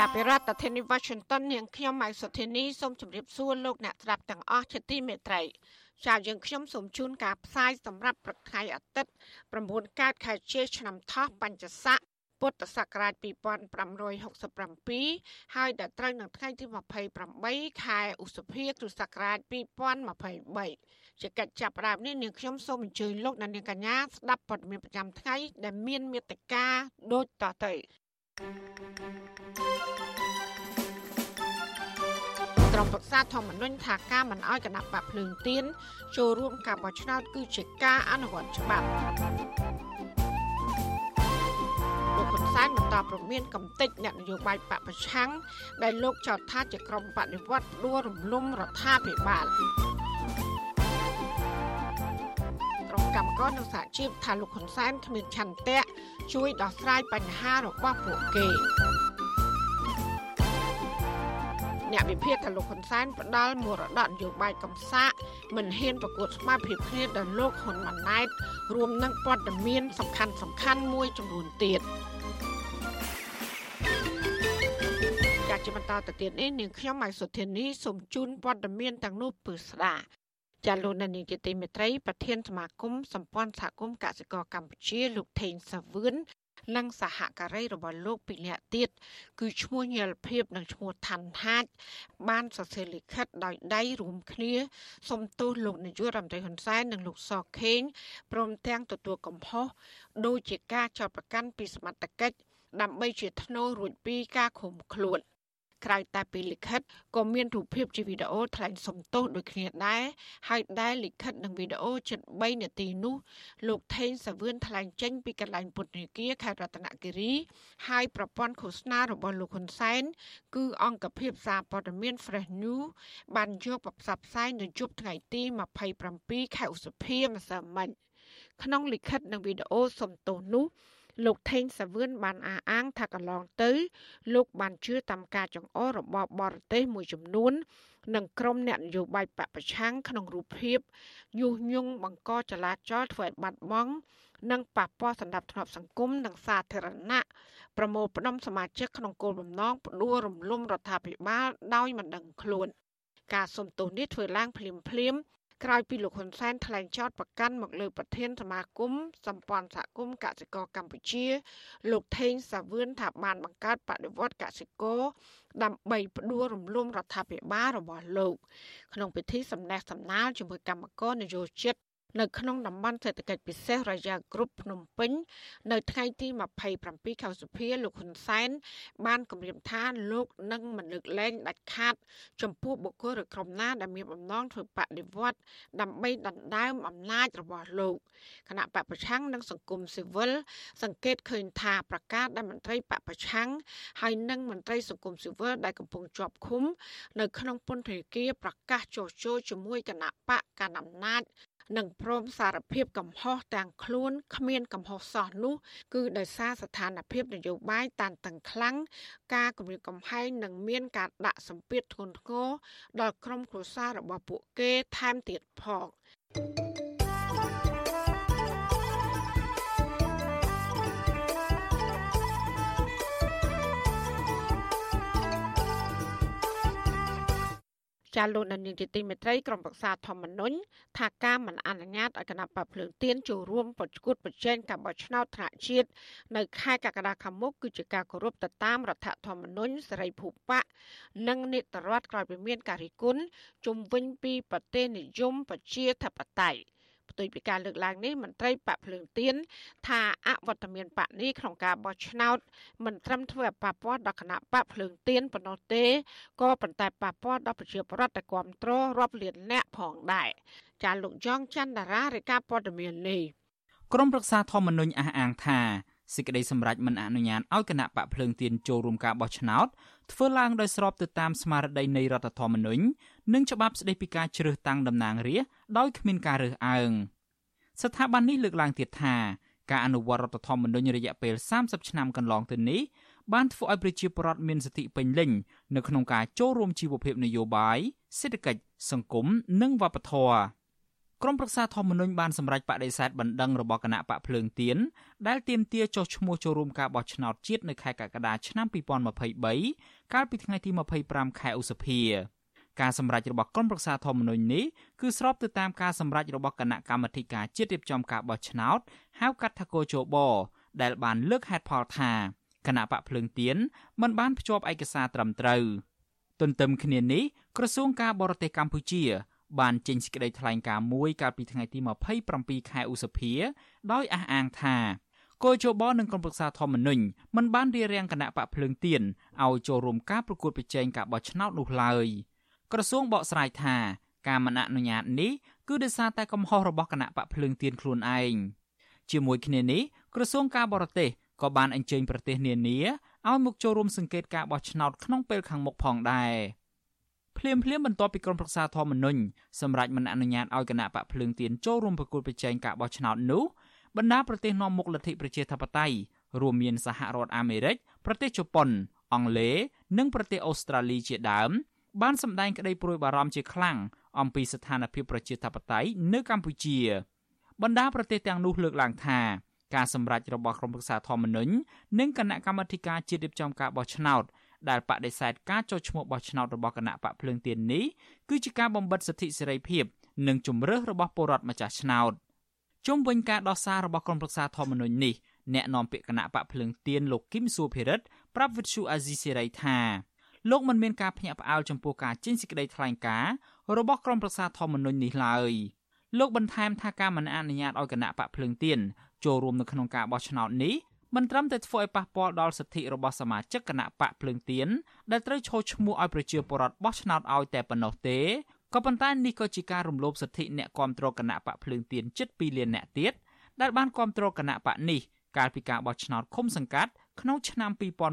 ចាប់ពីរដ្ឋធានី Washington នាងខ្ញុំម៉ៃសុធានីសូមជម្រាបសួរលោកអ្នកស្ដាប់ទាំងអស់ជាទីមេត្រីចាយើងខ្ញុំសូមជូនការផ្សាយសម្រាប់ព្រឹកថ្ងៃអាទិត្យ9កើតខែជេឆ្នាំថោះបัญចស័កពុទ្ធសករាជ2567ហើយដល់ត្រូវនៅថ្ងៃទី28ខែឧសភាគ្រិស្តសករាជ2023ជាកិច្ចចាប់ផ្ដើមនេះនាងខ្ញុំសូមអញ្ជើញលោកអ្នកនាងកញ្ញាស្ដាប់ព័ត៌មានប្រចាំថ្ងៃដែលមានមេត្តាដូចតទៅ ក្រុមប្រឹក្សាធម្មនុញ្ញថាការមិនអោយគណៈបកភ្លើងទៀនចូលរួមការបោះឆ្នោតគឺជាការអនុវត្តច្បាប់លោកហ៊ុនសែនបន្តប្រមានកំតិចអ្នកនយោបាយបពប្រឆាំងដែលលោកចោទថាជាក្រុមបដិវត្តដួលរំលំរដ្ឋាភិបាល ក្រុមកម្មករនៅសហជីពថាលោកហ៊ុនសែនគ្មានឆន្ទៈជួយដោះស្រាយបញ្ហារបស់ពួកគេអ្នកវិភាគថាលោកហ៊ុនសែនផ្ដាល់មរតកនយោបាយកំសាកមិនហ៊ានប្រកួតស្មារភាពគ្នាដល់លោកហ៊ុនម៉ាណែតរួមនឹងព័ត៌មានសំខាន់សំខាន់មួយចំនួនទៀតចាជាបន្តទៅទៀតនេះនាងខ្ញុំម៉ៃសុធានីសូមជូនព័ត៌មានទាំងនោះពឺស្ដា ចាលោកនាយកទីមេត្រីប្រធានសមាគមសម្ព័ន្ធសហគមន៍កសិករកម្ពុជាលោកថេងសាវឿននិងសហការីរបស់លោកពីរនាក់ទៀតគឺឈ្មោះញលភាពនិងឈ្មោះឋាន់ហាចបានសរសេរលិខិតដោយដៃរួមគ្នាសុំទោសលោកនាយករដ្ឋមន្ត្រីហ៊ុនសែននិងលោកសខេងព្រមទាំងទទួលកំហុសដោយជាការចោទប្រកាន់ពីសមត្ថកិច្ចដើម្បីជាធ្នូរួចពីការឃុំខ្លួន។ ក្រៅតែពីលិខិតក៏មានរូបភាពជាវីដេអូថ្លែងសំទោសដូចគ្នាដែរហើយដែលលិខិតនិងវីដេអូជិត3នាទីនោះលោកថេងសាវឿនថ្លែងចេញពីកន្លែងពុទ្ធនេគាខេត្តរតនគិរី ហើយប្រព័ន្ធឃោសនារបស់លោកហ៊ុនសែនគឺអង្គភាពសារព័ត៌មាន Fresh News បានយកបផ្សព្វផ្សាយនៅយប់ថ្ងៃទី27ខែឧសភាម្សិលមិញក្នុងលិខិតនិងវីដេអូសំទោសនោះ លោកថេងសាវឿនបានអះអាងថាកន្លងទៅ លោកបានជឿតាមការចង្អុលរបស់បរទេសមួយចំនួន និងក្រុមអ្នកនយោបាយបពប្រឆាំងក្នុងរូបភាពញុះញង់បង្កចលាចលធ្វើឲ្យបាត់បង់និងប៉ះពាល់សន្តិភាពសង្គមនិងសាធារណៈប្រមូលផ្ដុំសមាជិកក្នុងគោលបំណងផ្ដួលរំលំរដ្ឋាភិបាលដោយមិនដឹងខ្លួន ការសុំទោសនេះធ្វើឡើងភ្លាមភ្លាម ក្រោយពីលោកហ៊ុនសែនថ្លែងចោទប្រកាន់មកលើប្រធានសមាគមសម្ព័ន្ធសហគមន៍កសិករកម្ពុជា លោកថេងសាវឿនថាបានបង្កើតបដិវត្តកសិករដើម្បីផ្ដួលរំលំរដ្ឋាភិបាលរបស់លោក ក្នុងពិធីសម្ដែងសម្ដាលជាមួយកម្មករនយោជិត នៅក្នុងតំបន់សេដ្ឋកិច្ចពិសេសរយ៉ាគ្រប់ភ្នំពេញ នៅថ្ងៃទី27ខែសុភាលោកហ៊ុនសែន បានគម្រាមថាលោកនឹងមិនលើកលែងដាច់ខាត ចំពោះបុគ្គលឬក្រុមណាដែលមានបំណងធ្វើបដិវត្តដើម្បីដណ្ដើមអំណាចរបស់លោកគណៈបពប្រឆាំងនិងសង្គមស៊ីវិលសង្កេតឃើញថាប្រកាសដែលមន្ត្រីបពប្រឆាំងហើយនិងមន្ត្រីសង្គមស៊ីវិលដែលកំពុងជាប់ឃុំ នៅក្នុងពន្ធនាគារប្រកាសចោះចូលជាមួយគណៈបកកណ្ដាលអំណាច និងព្រមសារភាពកំហុសទាំងខ្លួនគ្មានកំហុសសោះនោះ គឺដោយសារស្ថានភាពនយោបាយតានតឹងខ្លាំងការគម្រាមកំហែងនិងមានការដាក់សម្ពាធធ្ងន់ធ្ងរដល់ក្រុមគ្រួសាររបស់ពួកគេថែមទៀតផង thank you ចាលោកនាយកទីមេត្រីក្រុមប្រឹក្សាធម្មនុញ្ញថាការមិនអនុញ្ញាតឲ្យគណៈបព្វភ្លើងទៀនចូលរួមប្រជុំប្រជែងការបោះឆ្នោតថ្នាក់ជាតិនៅខែកក្កដាខាងមុខគឺជាការគោរពទៅតាមរដ្ឋធម្មនុញ្ញសេរីភូប៉ៈនិងនីតិរដ្ឋក្រោយពីមានការរិះគន់ជំវិញពីប្រទេសនិយមប្រជាធិបតេយ្យ ផ្ទុយពីការលើកឡើងនេះមន្ត្រីបកភ្លើងទៀនថាអវត្តមានបកនេះក្នុងការបោះឆ្នោតមិនត្រឹមធ្វើឲ្យប៉ះពាល់ដល់គណៈបកភ្លើងទៀនប៉ុណ្ណោះទេក៏ប៉ុន្តែប៉ះពាល់ដល់ប្រជាពលរដ្ឋដែលគ្រប់គ្រងរាប់លានអ្នកផងដែរចាលោកយ៉ងច័ន្ទតារារាយការណ៍ព័ត៌មាននេះក្រុមប្រឹក្សាធម្មនុញ្ញអះអាងថា សេចក្តីសម្រេចមិនអនុញ្ញាតឲ្យគណៈបកភ្លើងទៀនចូលរួមការបោះឆ្នោតធ្វើឡើងដោយស្របទៅតាមស្មារតីនៃរដ្ឋធម្មនុញ្ញនិងច្បាប់ស្តីពីការជ្រើសតាំងតំណាងរាស្ត្រដោយគ្មានការរើសអើងស្ថាប័ននេះលើកឡើងទៀតថាការអនុវត្តរដ្ឋធម្មនុញ្ញរយៈពេល30ឆ្នាំកន្លងទៅនេះបានធ្វើឲ្យប្រជាពលរដ្ឋមានសិទ្ធិពេញលេញនៅក្នុងការចូលរួមជីវភាពនយោបាយសេដ្ឋកិច្ចសង្គមនិងវប្បធម៌ ក្រមប្រឹក្សាធម្មនុញ្ញបានសម្រេចបដិសេធបណ្ដឹងរបស់គណៈបកភ្លើងទៀនដែលទាមទារចុះឈ្មោះចូលរួមការបោះឆ្នោតជាតិនៅខែកក្កដាឆ្នាំ2023កាលពីថ្ងៃទី25ខែឧសភាការសម្រេចរបស់ក្រុមប្រឹក្សាធម្មនុញ្ញនេះគឺស្របទៅតាមការសម្រេចរបស់គណៈកម្មាធិការជាតិរៀបចំការបោះឆ្នោតហៅកាត់ថាកោជបដែលបានលើកហេតុផលថាគណៈបកភ្លើងទៀនមិនបានភ្ជាប់ឯកសារត្រឹមត្រូវទន្ទឹមគ្នានេះក្រសួងការបរទេសកម្ពុជា បានចេញសេចក្តីថ្លែងការណ៍មួយកាលពីថ្ងៃទី27ខែឧសភាដោយអះអាងថាគោលជបនិងក្រុមប្រឹក្សាធម្មនុញ្ញមិនបានរៀបរៀងគណៈបកភ្លើងទៀនឲ្យចូលរួមការប្រកួតប្រជែងការបោះឆ្នោតនោះឡើយក្រសួងបកស្រាយថាការមិនអនុញ្ញាតនេះគឺដោយសារតែកំហុសរបស់គណៈបកភ្លើងទៀនខ្លួនឯងជាមួយគ្នានេះក្រសួងការបរទេសក៏បានអញ្ជើញប្រទេសនានាឲ្យមកចូលរួមសង្កេតការបោះឆ្នោតក្នុងពេលខាងមុខផងដែរ ភ្លាមភ្លាមបន្ទាប់ពីក្រុមប្រឹក្សាធម្មនុញ្ញសម្រាប់មិនអនុញ្ញាតឲ្យគណៈបកភ្លើងទៀនចូលរួមប្រគល់ប្រជែងការបោះឆ្នោតនោះបណ្ដាប្រទេសនាំមុខលទ្ធិប្រជាធិបតេយ្យរួមមានសហរដ្ឋអាមេរិកប្រទេសជប៉ុន អង់គ្លេសនិងប្រទេសអូស្ត្រាលីជាដើម បានសម្ដែងក្តីព្រួយបារម្ភជាខ្លាំងអំពីស្ថានភាពប្រជាធិបតេយ្យនៅកម្ពុជាបណ្ដាប្រទេសទាំងនោះលើកឡើងថាការសម្រេចរបស់ក្រុមប្រឹក្សាធម្មនុញ្ញនិងគណៈកម្មាធិការជាតិរៀបចំការបោះឆ្នោត ដែលបដិសេធការចុះឈ្មោះបោះឆ្នោតរបស់គណៈបកភ្លើងទៀននេះគឺជាការបំបិទសិទ្ធិសេរីភាព និងជំរើសរបស់ពលរដ្ឋម្ចាស់ឆ្នោតជុំវិញការដោះសាររបស់ក្រុមប្រឹក្សាធម្មនុញ្ញនេះអ្នកនាំពាក្យគណៈបកភ្លើងទៀនលោកគឹមសុភិរិទ្ធប្រាប់វិទ្យុអាស៊ីសេរីថាលោកមិនមានការភ្ញាក់ផ្អើលចំពោះការចេញសេចក្តីថ្លែងការណ៍របស់ក្រុមប្រឹក្សាធម្មនុញ្ញនេះឡើយលោកបន្ថែមថាការមិនអនុញ្ញាតឲ្យគណៈបកភ្លើងទៀនចូលរួមនៅក្នុងការបោះឆ្នោតនេះ មិនត្រឹមតែធ្វើឲ្យប៉ះពាល់ដល់សិទ្ធិរបស់សមាជិកគណៈបកភ្លើងទៀនដែលត្រូវឈរឈ្មោះឲ្យប្រជាពលរដ្ឋបោះឆ្នោតឲ្យតែប៉ុណ្ណោះទេក៏ប៉ុន្តែនេះក៏ជាការរំលោភសិទ្ធិអ្នកគាំទ្រគណៈបកភ្លើងទៀនជិត2លានអ្នកទៀតដែលបានគាំទ្រគណៈបកនេះកាលពីការបោះឆ្នោតឃុំសង្កាត់ក្នុងឆ្នាំ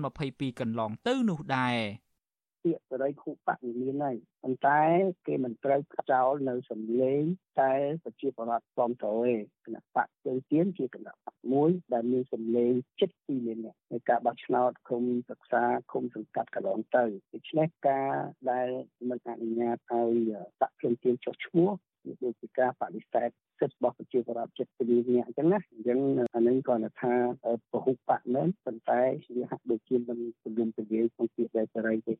2022កន្លងទៅនោះដែរ។ ពាក្យសេរីខូបៈវាមានហើយប៉ុន្តែគេមិនត្រូវចោលនៅសម្លេងតែប្រជាពលរដ្ឋគ្រប់គ្រងទេគណៈបកជើងទៀនជាគណៈបកមួយដែលមានសម្លេងចិត្តពីលានអ្នកในការបោះឆ្នោតគុំសិក្សាគុំសង្កាត់កន្លងទៅដូច្នេះការដែលមិនអនុញ្ញាតឲ្យបកជើងទៀនចុះឈ្មោះវាដូចជាការបដិសេធសិទ្ធិរបស់ប្រជាពលរដ្ឋចិត្តពីលានអ្នកអញ្ចឹងណាអញ្ចឹងអានេះគាត់ថាពហុបកមែនប៉ុន្តែវាហាក់ដូចជាមិនពលំពលាយក្នុងពាក្យដែលសេរីទេ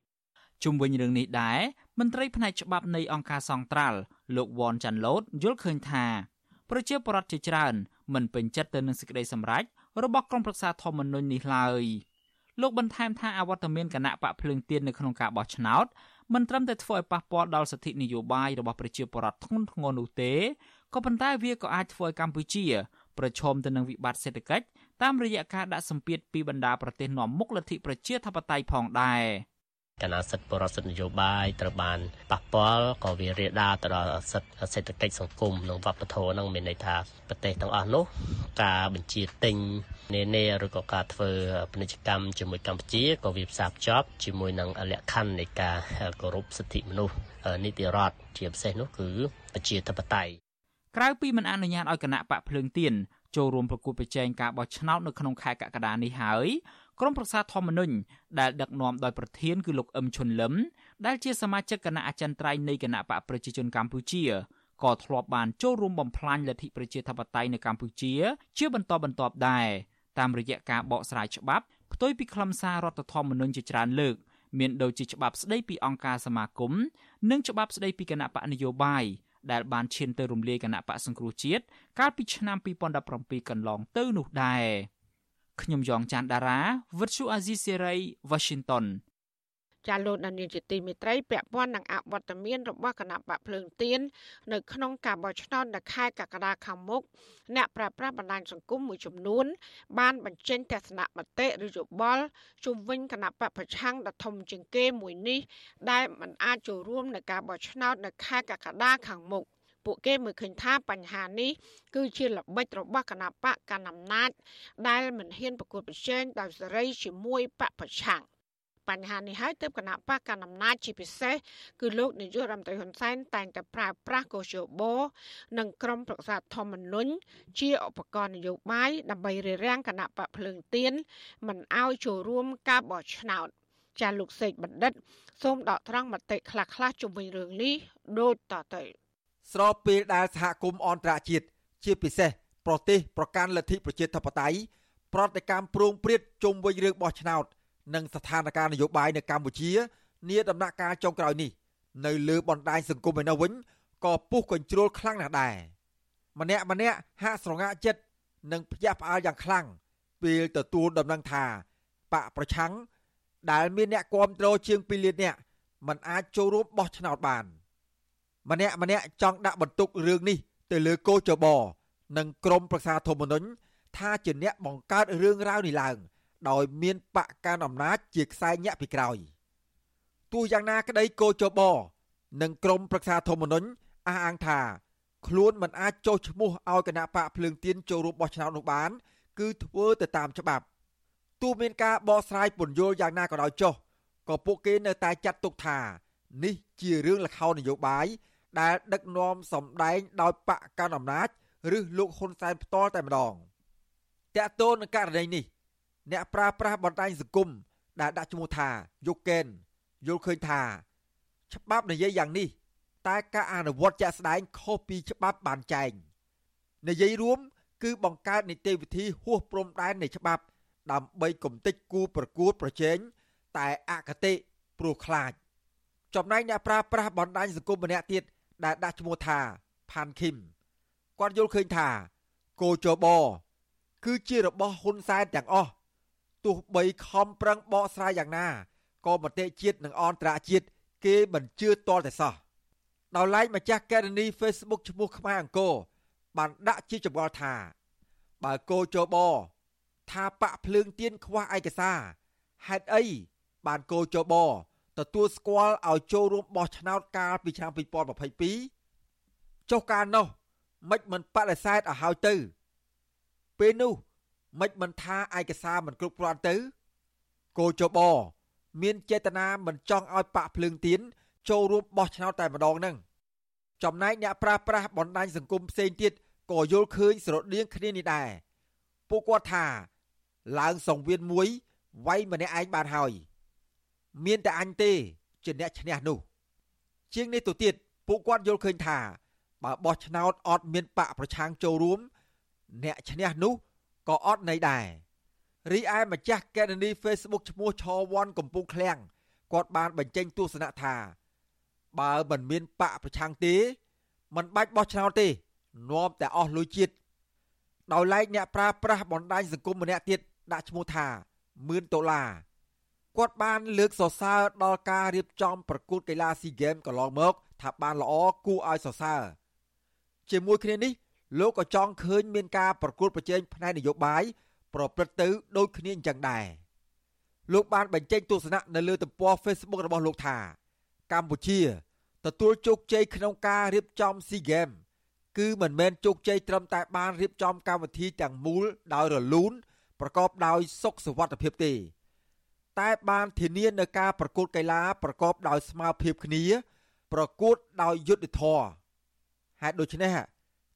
ជុំវិញរឿងនេះដែរមន្ត្រីផ្នែកច្បាប់នៃអង្គការសង្ត្រាល់លោកវ៉នចាន់ឡូតយល់ឃើញថាប្រជាពលរដ្ឋជាច្រើនមិនពេញចិត្តទៅនឹងសេចក្តីសម្រេចរបស់ក្រុមប្រឹក្សាធម្មនុញ្ញនេះឡើយលោកបន្ថែមថាអវត្តមានគណៈបកភ្លើងទៀននៅក្នុងការបោះឆ្នោតមិនត្រឹមតែធ្វើឲ្យប៉ះពាល់ដល់សិទ្ធិនយោបាយរបស់ប្រជាពលរដ្ឋធ្ងន់ធ្ងរនោះទេក៏ប៉ុន្តែវាក៏អាចធ្វើឲ្យកម្ពុជាប្រឈមទៅនឹងវិបត្តិសេដ្ឋកិច្ចតាមរយៈការដាក់សម្ពាធពីបណ្ដាប្រទេសនាំមុខលទ្ធិប្រជាធិបតេយ្យផងដែរ។ កណាសិទ្ធិបរិសុទ្ធនយោបាយត្រូវបានប៉ះពាល់ក៏វារាលដាលទៅដល់សិទ្ធិសេដ្ឋកិច្ចសង្គមនិងវប្បធម៌នឹងមានន័យថាប្រទេសទាំងអស់នោះការបញ្ជាទិញនានាឬក៏ការធ្វើពាណិជ្ជកម្មជាមួយកម្ពុជាក៏វាផ្សារភ្ជាប់ជាមួយនឹងលក្ខខណ្ឌនៃការគោរពសិទ្ធិមនុស្សនីតិរដ្ឋជាពិសេសនោះគឺប្រជាធិបតេយ្យក្រៅពីមិនអនុញ្ញាតឲ្យគណៈបកភ្លើងទៀនចូលរួមប្រគល់ប្រជែងការបោះឆ្នោតនៅក្នុងខែកក្កដានេះហើយ ក្រុមប្រឹក្សាធម្មនុញ្ញដែលដឹកនាំដោយប្រធានគឺលោកអឹមឈុនលឹមដែលជាសមាជិកគណៈអចិន្ត្រៃយ៍នៃគណៈបកប្រជាជនកម្ពុជាក៏ធ្លាប់បានចូលរួមបំផ្លាញលទ្ធិប្រជាធិបតេយ្យនៅកម្ពុជា ជាបន្តបន្ទាប់ដែរតាមរយៈការបកស្រាយច្បាប់ផ្ទុយពីខ្លឹមសាររដ្ឋធម្មនុញ្ញជាច្រើនលើក មានដូចជាច្បាប់ស្ដីពីអង្គការសមាគមនិងច្បាប់ស្ដីពីគណៈបកនយោបាយដែលបានឈានទៅរំលាយគណៈបកសង្គ្រោះជាតិកាលពីឆ្នាំ2017កន្លងទៅនោះដែរ ខ្ញុំយ៉ងច័ន្ទដារាវិទ្យុអាស៊ីសេរី Washington ចាលោកដានៀងជាទីមេត្រីពាក់ព័ន្ធនឹងអវត្តមានរបស់គណៈបកភ្លើងទៀននៅក្នុងការបោះឆ្នោតនៅខែកក្កដាខាងមុខអ្នកប្រាស្រ័យបណ្ដាញសង្គមមួយចំនួន បានបញ្ចេញទស្សនៈមតិឬយោបល់ជុំវិញគណៈបកប្រឆាំងដ៏ធំជាងគេមួយនេះដែលមិនអាចចូលរួមនៅការបោះឆ្នោតនៅខែកក្កដាខាងមុខ ពួកគេមើលឃើញថាបញ្ហានេះគឺជាល្បិចរបស់គណៈបកកណ្ដាលអំណាចដែលមិនហ៊ានប្រកួតប្រជែងដោយសេរីជាមួយបកប្រឆាំងបញ្ហានេះហើយទើបគណៈបកកណ្ដាលអំណាចជាពិសេសគឺលោកនាយករដ្ឋមន្ត្រីហ៊ុនសែនតែងតែប្រើប្រាស់កោជបនិងក្រុមប្រឹក្សាធម្មនុញ្ញជាឧបករណ៍នយោបាយដើម្បីរារាំងគណៈបកភ្លើងទៀនមិនឲ្យចូលរួមការបោះឆ្នោតចាលោកសេកបណ្ឌិត សូមដកត្រង់មតិខ្លះៗជុំវិញរឿងនេះដូចតទៅ ស្របពេលដែលសហគមន៍អន្តរជាតិជាពិសេសប្រទេសប្រកាន់លទ្ធិប្រជាធិបតេយ្យប្រតិកម្មប្រងព្រាតជុំវិញរឿងបោះឆ្នោត និងស្ថានភាពនយោបាយនៅកម្ពុជានាដំណាក់កាលចុងក្រោយនេះនៅលើបណ្ដាញសង្គមឯនោះវិញក៏ពុះកញ្ជ្រោលខ្លាំងណាស់ដែរម្នាក់ម្នាក់ហាក់ស្រងាក់ចិត្តនិងភ្ញាក់ផ្អើលយ៉ាងខ្លាំងពេលទទួលដំណឹងថាបកប្រឆាំងដែលមានអ្នកគាំទ្រជាង2លាននាក់មិនអាចចូលរួមបោះឆ្នោតបាន ម្នាក់ម្នាក់ចង់ដាក់បន្ទុករឿងនេះទៅលើកោចបនិងក្រមប្រឹក្សាធម្មនុញ្ញថាជាអ្នកបង្កើតរឿងរ៉ាវនេះឡើង ដោយមានបកកាន់អំណាចជាខ្សែញាក់ពីក្រោយទោះយ៉ាងណាក្តីកោចបនិងក្រមប្រឹក្សាធម្មនុញ្ញអះអាងថាខ្លួនមិនអាចចុះឈ្មោះឲ្យគណៈបកភ្លើងទៀនចូលរួមបោះឆ្នោតនោះបាន គឺធ្វើទៅតាមច្បាប់ទោះមានការបកស្រាយពន្យល់យ៉ាងណាក៏ដោយចុះក៏ពួកគេនៅតែចាត់ទុកថា នេះជារឿងលខោននយោបាយ ដែលដឹកនាំសម្ដែងដោយបកកាន់អំណាចឬលោកហ៊ុនសែនផ្ទាល់តែម្ដងតកតូននឹងករណីនេះ អ្នកប្រើប្រាស់បណ្ដាញសង្គមដែលដាក់ឈ្មោះថាយុកែនយល់ឃើញថា ច្បាប់និយាយយ៉ាងនេះ តែការអនុវត្តជាក់ស្ដែងខុសពីច្បាប់បានចែងនិយាយរួម គឺបង្កើតនីតិវិធីហួសព្រំដែននៃច្បាប់ ដើម្បីគំតិចគូប្រកួតប្រជែងតែអកតេព្រោះខ្លាច ចំណែកអ្នកប្រើប្រាស់បណ្ដាញសង្គមម្នាក់ទៀត ដែលដាក់ឈ្មោះថាផាន់ឃីមគាត់យល់ឃើញថាគោចបគឺជារបស់ហ៊ុនសែនទាំងអស់ទោះបីខំប្រឹងបកស្រាយយ៉ាងណាក៏មតិជាតិនិងអន្តរជាតិគេមិនជឿទាល់តែសោះដោយឡែកម្ចាស់កេរនី Facebook ឈ្មោះខ្មែរអង្គរបានដាក់ជាចម្ងល់ថា បើគោចបថាបាក់ភ្លើងទៀនខ្វះឯកសារហេតុអីបានកោចប ទទួលស្គាល់ឲ្យចូលរួមបោះឆ្នោតកាលពីឆ្នាំ2022ចុះកាលនោះមិនមិនបដិសេធឲ្យហើយទៅ ពេលនោះមិនមិនថាឯកសារមិនគ្រប់គ្រាន់ទៅកោចបមានចេតនាមិនចង់ឲ្យបាក់ភ្លើងទៀនចូលរួមបោះឆ្នោតតែម្ដងហ្នឹងចំណែកអ្នកប្រាស្រ័យបណ្ដាញសង្គមផ្សេងទៀតក៏យល់ឃើញស្រដៀងគ្នានេះដែរពួកគាត់ថាឡើងសង្វៀនមួយវាយម្នាក់ឯងបានហើយ មានតែអញទេជាអ្នកឈ្នះនោះ ជាងនេះទៅទៀតពួកគាត់យល់ឃើញថាបើបោះឆ្នោតអត់មានបកប្រឆាំងចូលរួម អ្នកឈ្នះនោះក៏អត់ន័យដែររីឯម្ចាស់កេរនី Facebook ឈ្មោះឆវ័នកំពុងឃ្លាំងគាត់បានបញ្ចេញទស្សនៈថា បើមិនមានបកប្រឆាំងទេមិនបាច់បោះឆ្នោតទេនាំតែអស់លុយជាតិដោយឡែកអ្នកប្រើប្រាស់បណ្ដាញសង្គមម្នាក់ទៀតដាក់ឈ្មោះថាមឿនដុល្លារ គាត់បានលើកសរសើរដល់ការរៀបចំប្រកួតកីឡាស៊ីហ្គេមកន្លងមក ថាបានល្អគួរឲ្យសរសើរជាមួយគ្នានេះលោកក៏ចង់ឃើញមានការប្រកួតប្រជែងផ្នែកនយោបាយប្រព្រឹត្តទៅដូចគ្នាអញ្ចឹងដែរលោកបានបញ្ចេញទស្សនៈនៅលើទំព័រ Facebook របស់លោកថាកម្ពុជាទទួលជោគជ័យក្នុងការរៀបចំ SEA Games គឺមិនមែនជោគជ័យត្រឹមតែបានរៀបចំកម្មវិធីទាំងមូលដោយរលូនប្រកបដោយសុខសុវត្ថិភាពទេ តែបានធានានៅការប្រកួតកីឡាប្រកបដោយស្មារតីគ្នា ប្រកួតដោយយុត្តិធម៌ហេតុដូច្នេះ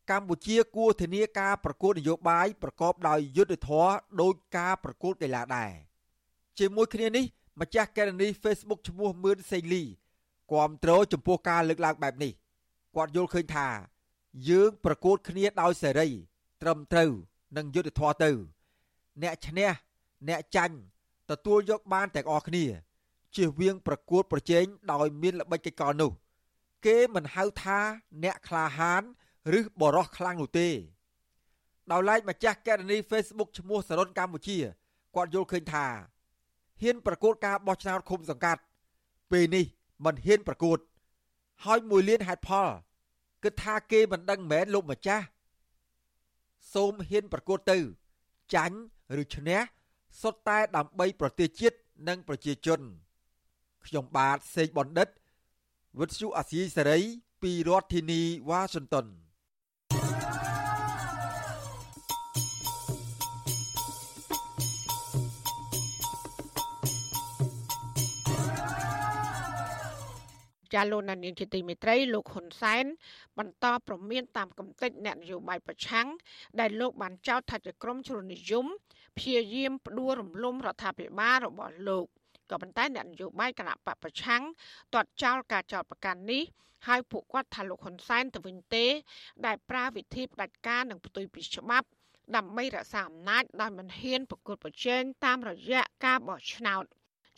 កម្ពុជាគួរធានាការប្រកួតនយោបាយប្រកបដោយយុត្តិធម៌ដោយការប្រកួតកីឡាដែរជាមួយគ្នានេះម្ចាស់កេរនី Facebook ឈ្មោះមឿនសេងលីគាំទ្រចំពោះការលើកឡើងបែបនេះគាត់យល់ឃើញថា យើងប្រកួតគ្នាដោយសេរីត្រឹមត្រូវនិងយុត្តិធម៌ទៅ អ្នកឈ្នះអ្នកចាញ់ ទទួលយកបានទាំងអស់គ្នាជៀសវាងប្រកួតប្រជែងដោយមានល្បិចកិកលនោះ គេមិនហៅថាអ្នកក្លាហាន ឬបរោះខ្លាំងនោះទេដោយឡែកម្ចាស់កេរនី Facebook ឈ្មោះសរុនកម្ពុជាគាត់យល់ឃើញថាហ៊ានប្រកួតការបោះឆ្នោតឃុំសង្កាត់ ពេលនេះមិនហ៊ានប្រកួត ហើយមួយលានហេតុផលគិតថាគេមិនដឹងមែនលោកម្ចាស់សូមហ៊ានប្រកួតទៅ ចាញ់ឬឈ្នះ សុទ្ធតែដើម្បីប្រទេសជាតិនិងប្រជាជនខ្ញុំបាទសេកបណ្ឌិតវិទ្យុអាស៊ីសេរីពីរដ្ឋធានីវ៉ាស៊ីនតោនចាលោកនានីជាទីមេត្រីលោកហ៊ុនសែនបន្តប្រមានតាមកំតិចអ្នកនយោបាយប្រឆាំងដែលលោកបានចោទថាជាក្រុមជ្រុលនិយម ព្យាយាមផ្ដួលរំលំរដ្ឋាភិបាលរបស់លោកក៏ប៉ុន្តែអ្នកនយោបាយគណៈបកប្រឆាំងទាត់ចោលការចោទប្រកាន់នេះហើយពួកគាត់ថាលោកហ៊ុនសែនទៅវិញទេ ដែលប្រើវិធីផ្ដាច់ការនិងផ្ទុយពីច្បាប់ដើម្បីរក្សាអំណាចដោយមិនហ៊ានប្រកួតប្រជែងតាមរយៈការបោះឆ្នោត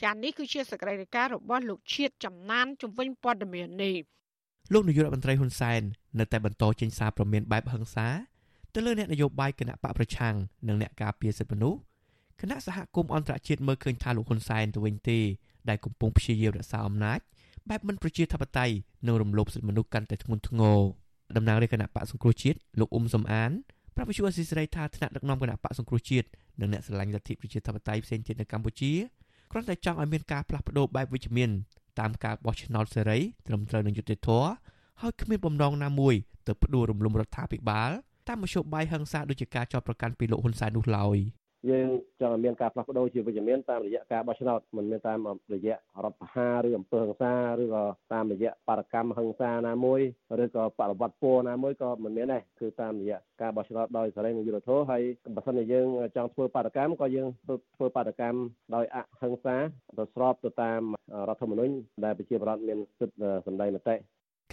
ចានេះគឺជាសកម្មភាពរបស់លោកជាតិចំណានជំវិញព័ត៌មាននេះលោកនាយករដ្ឋមន្ត្រីហ៊ុនសែននៅតែបន្តចេញសារព្រមានបែបហិង្សា ទៅលើអ្នកនយោបាយគណៈបកប្រឆាំងនិងអ្នកការពារសិទ្ធិមនុស្សគណៈសហគមន៍អន្តរជាតិមើលឃើញថាលោកហ៊ុនសែនទៅវិញទេដែលកំពុងព្យាយាមរក្សាអំណាចបែបមិនប្រជាធិបតេយ្យនិងរំលោភសិទ្ធិមនុស្សកាន់តែធ្ងន់ធ្ងរតំណាងរាជគណៈបកសង្គ្រោះជាតិលោកអ៊ុំសំអានប្រាប់វិទ្យុអស៊ីសេរីថាថ្នាក់ដឹកនាំគណៈបកសង្គ្រោះជាតិនិងអ្នកស្រឡាញ់លទ្ធិប្រជាធិបតេយ្យផ្សេងទៀតនៅកម្ពុជាគ្រាន់តែចង់ឲ្យមានការផ្លាស់ប្ដូរបែបវិជ្ជមានតាមការបោះឆ្នោតសេរីត្រឹមត្រូវនឹងយុត្តិធម៌ហើយគ្មានបំណងណាមួយទៅផ្ដួលរំលំរដ្ឋាភិបាល តាមមធ្យោបាយហិង្សាដូចជាការចោទប្រកាន់ពីលោកហ៊ុនសែននោះឡើយយើងចង់ឲ្យមានការផ្លាស់ប្ដូរជាវិជ្ជមានតាមរយៈការបោះឆ្នោតមិនមែនតាមរយៈរដ្ឋប្រហារឬអំពើហិង្សាឬក៏តាមរយៈបដកម្មហិង្សាណាមួយឬក៏បដិវត្តពណ៌ណាមួយក៏មិនមានដែរគឺតាមរយៈការបោះឆ្នោតដោយសេរីនិងយុត្តិធម៌ហើយបើសិនជាយើងចង់ធ្វើបដកម្មក៏យើងធ្វើបដកម្មដោយអហិង្សាទៅស្របទៅតាមរដ្ឋធម្មនុញ្ញដែលប្រជាប្រដ្ឋមានសិទ្ធិសម្ដែងមតិ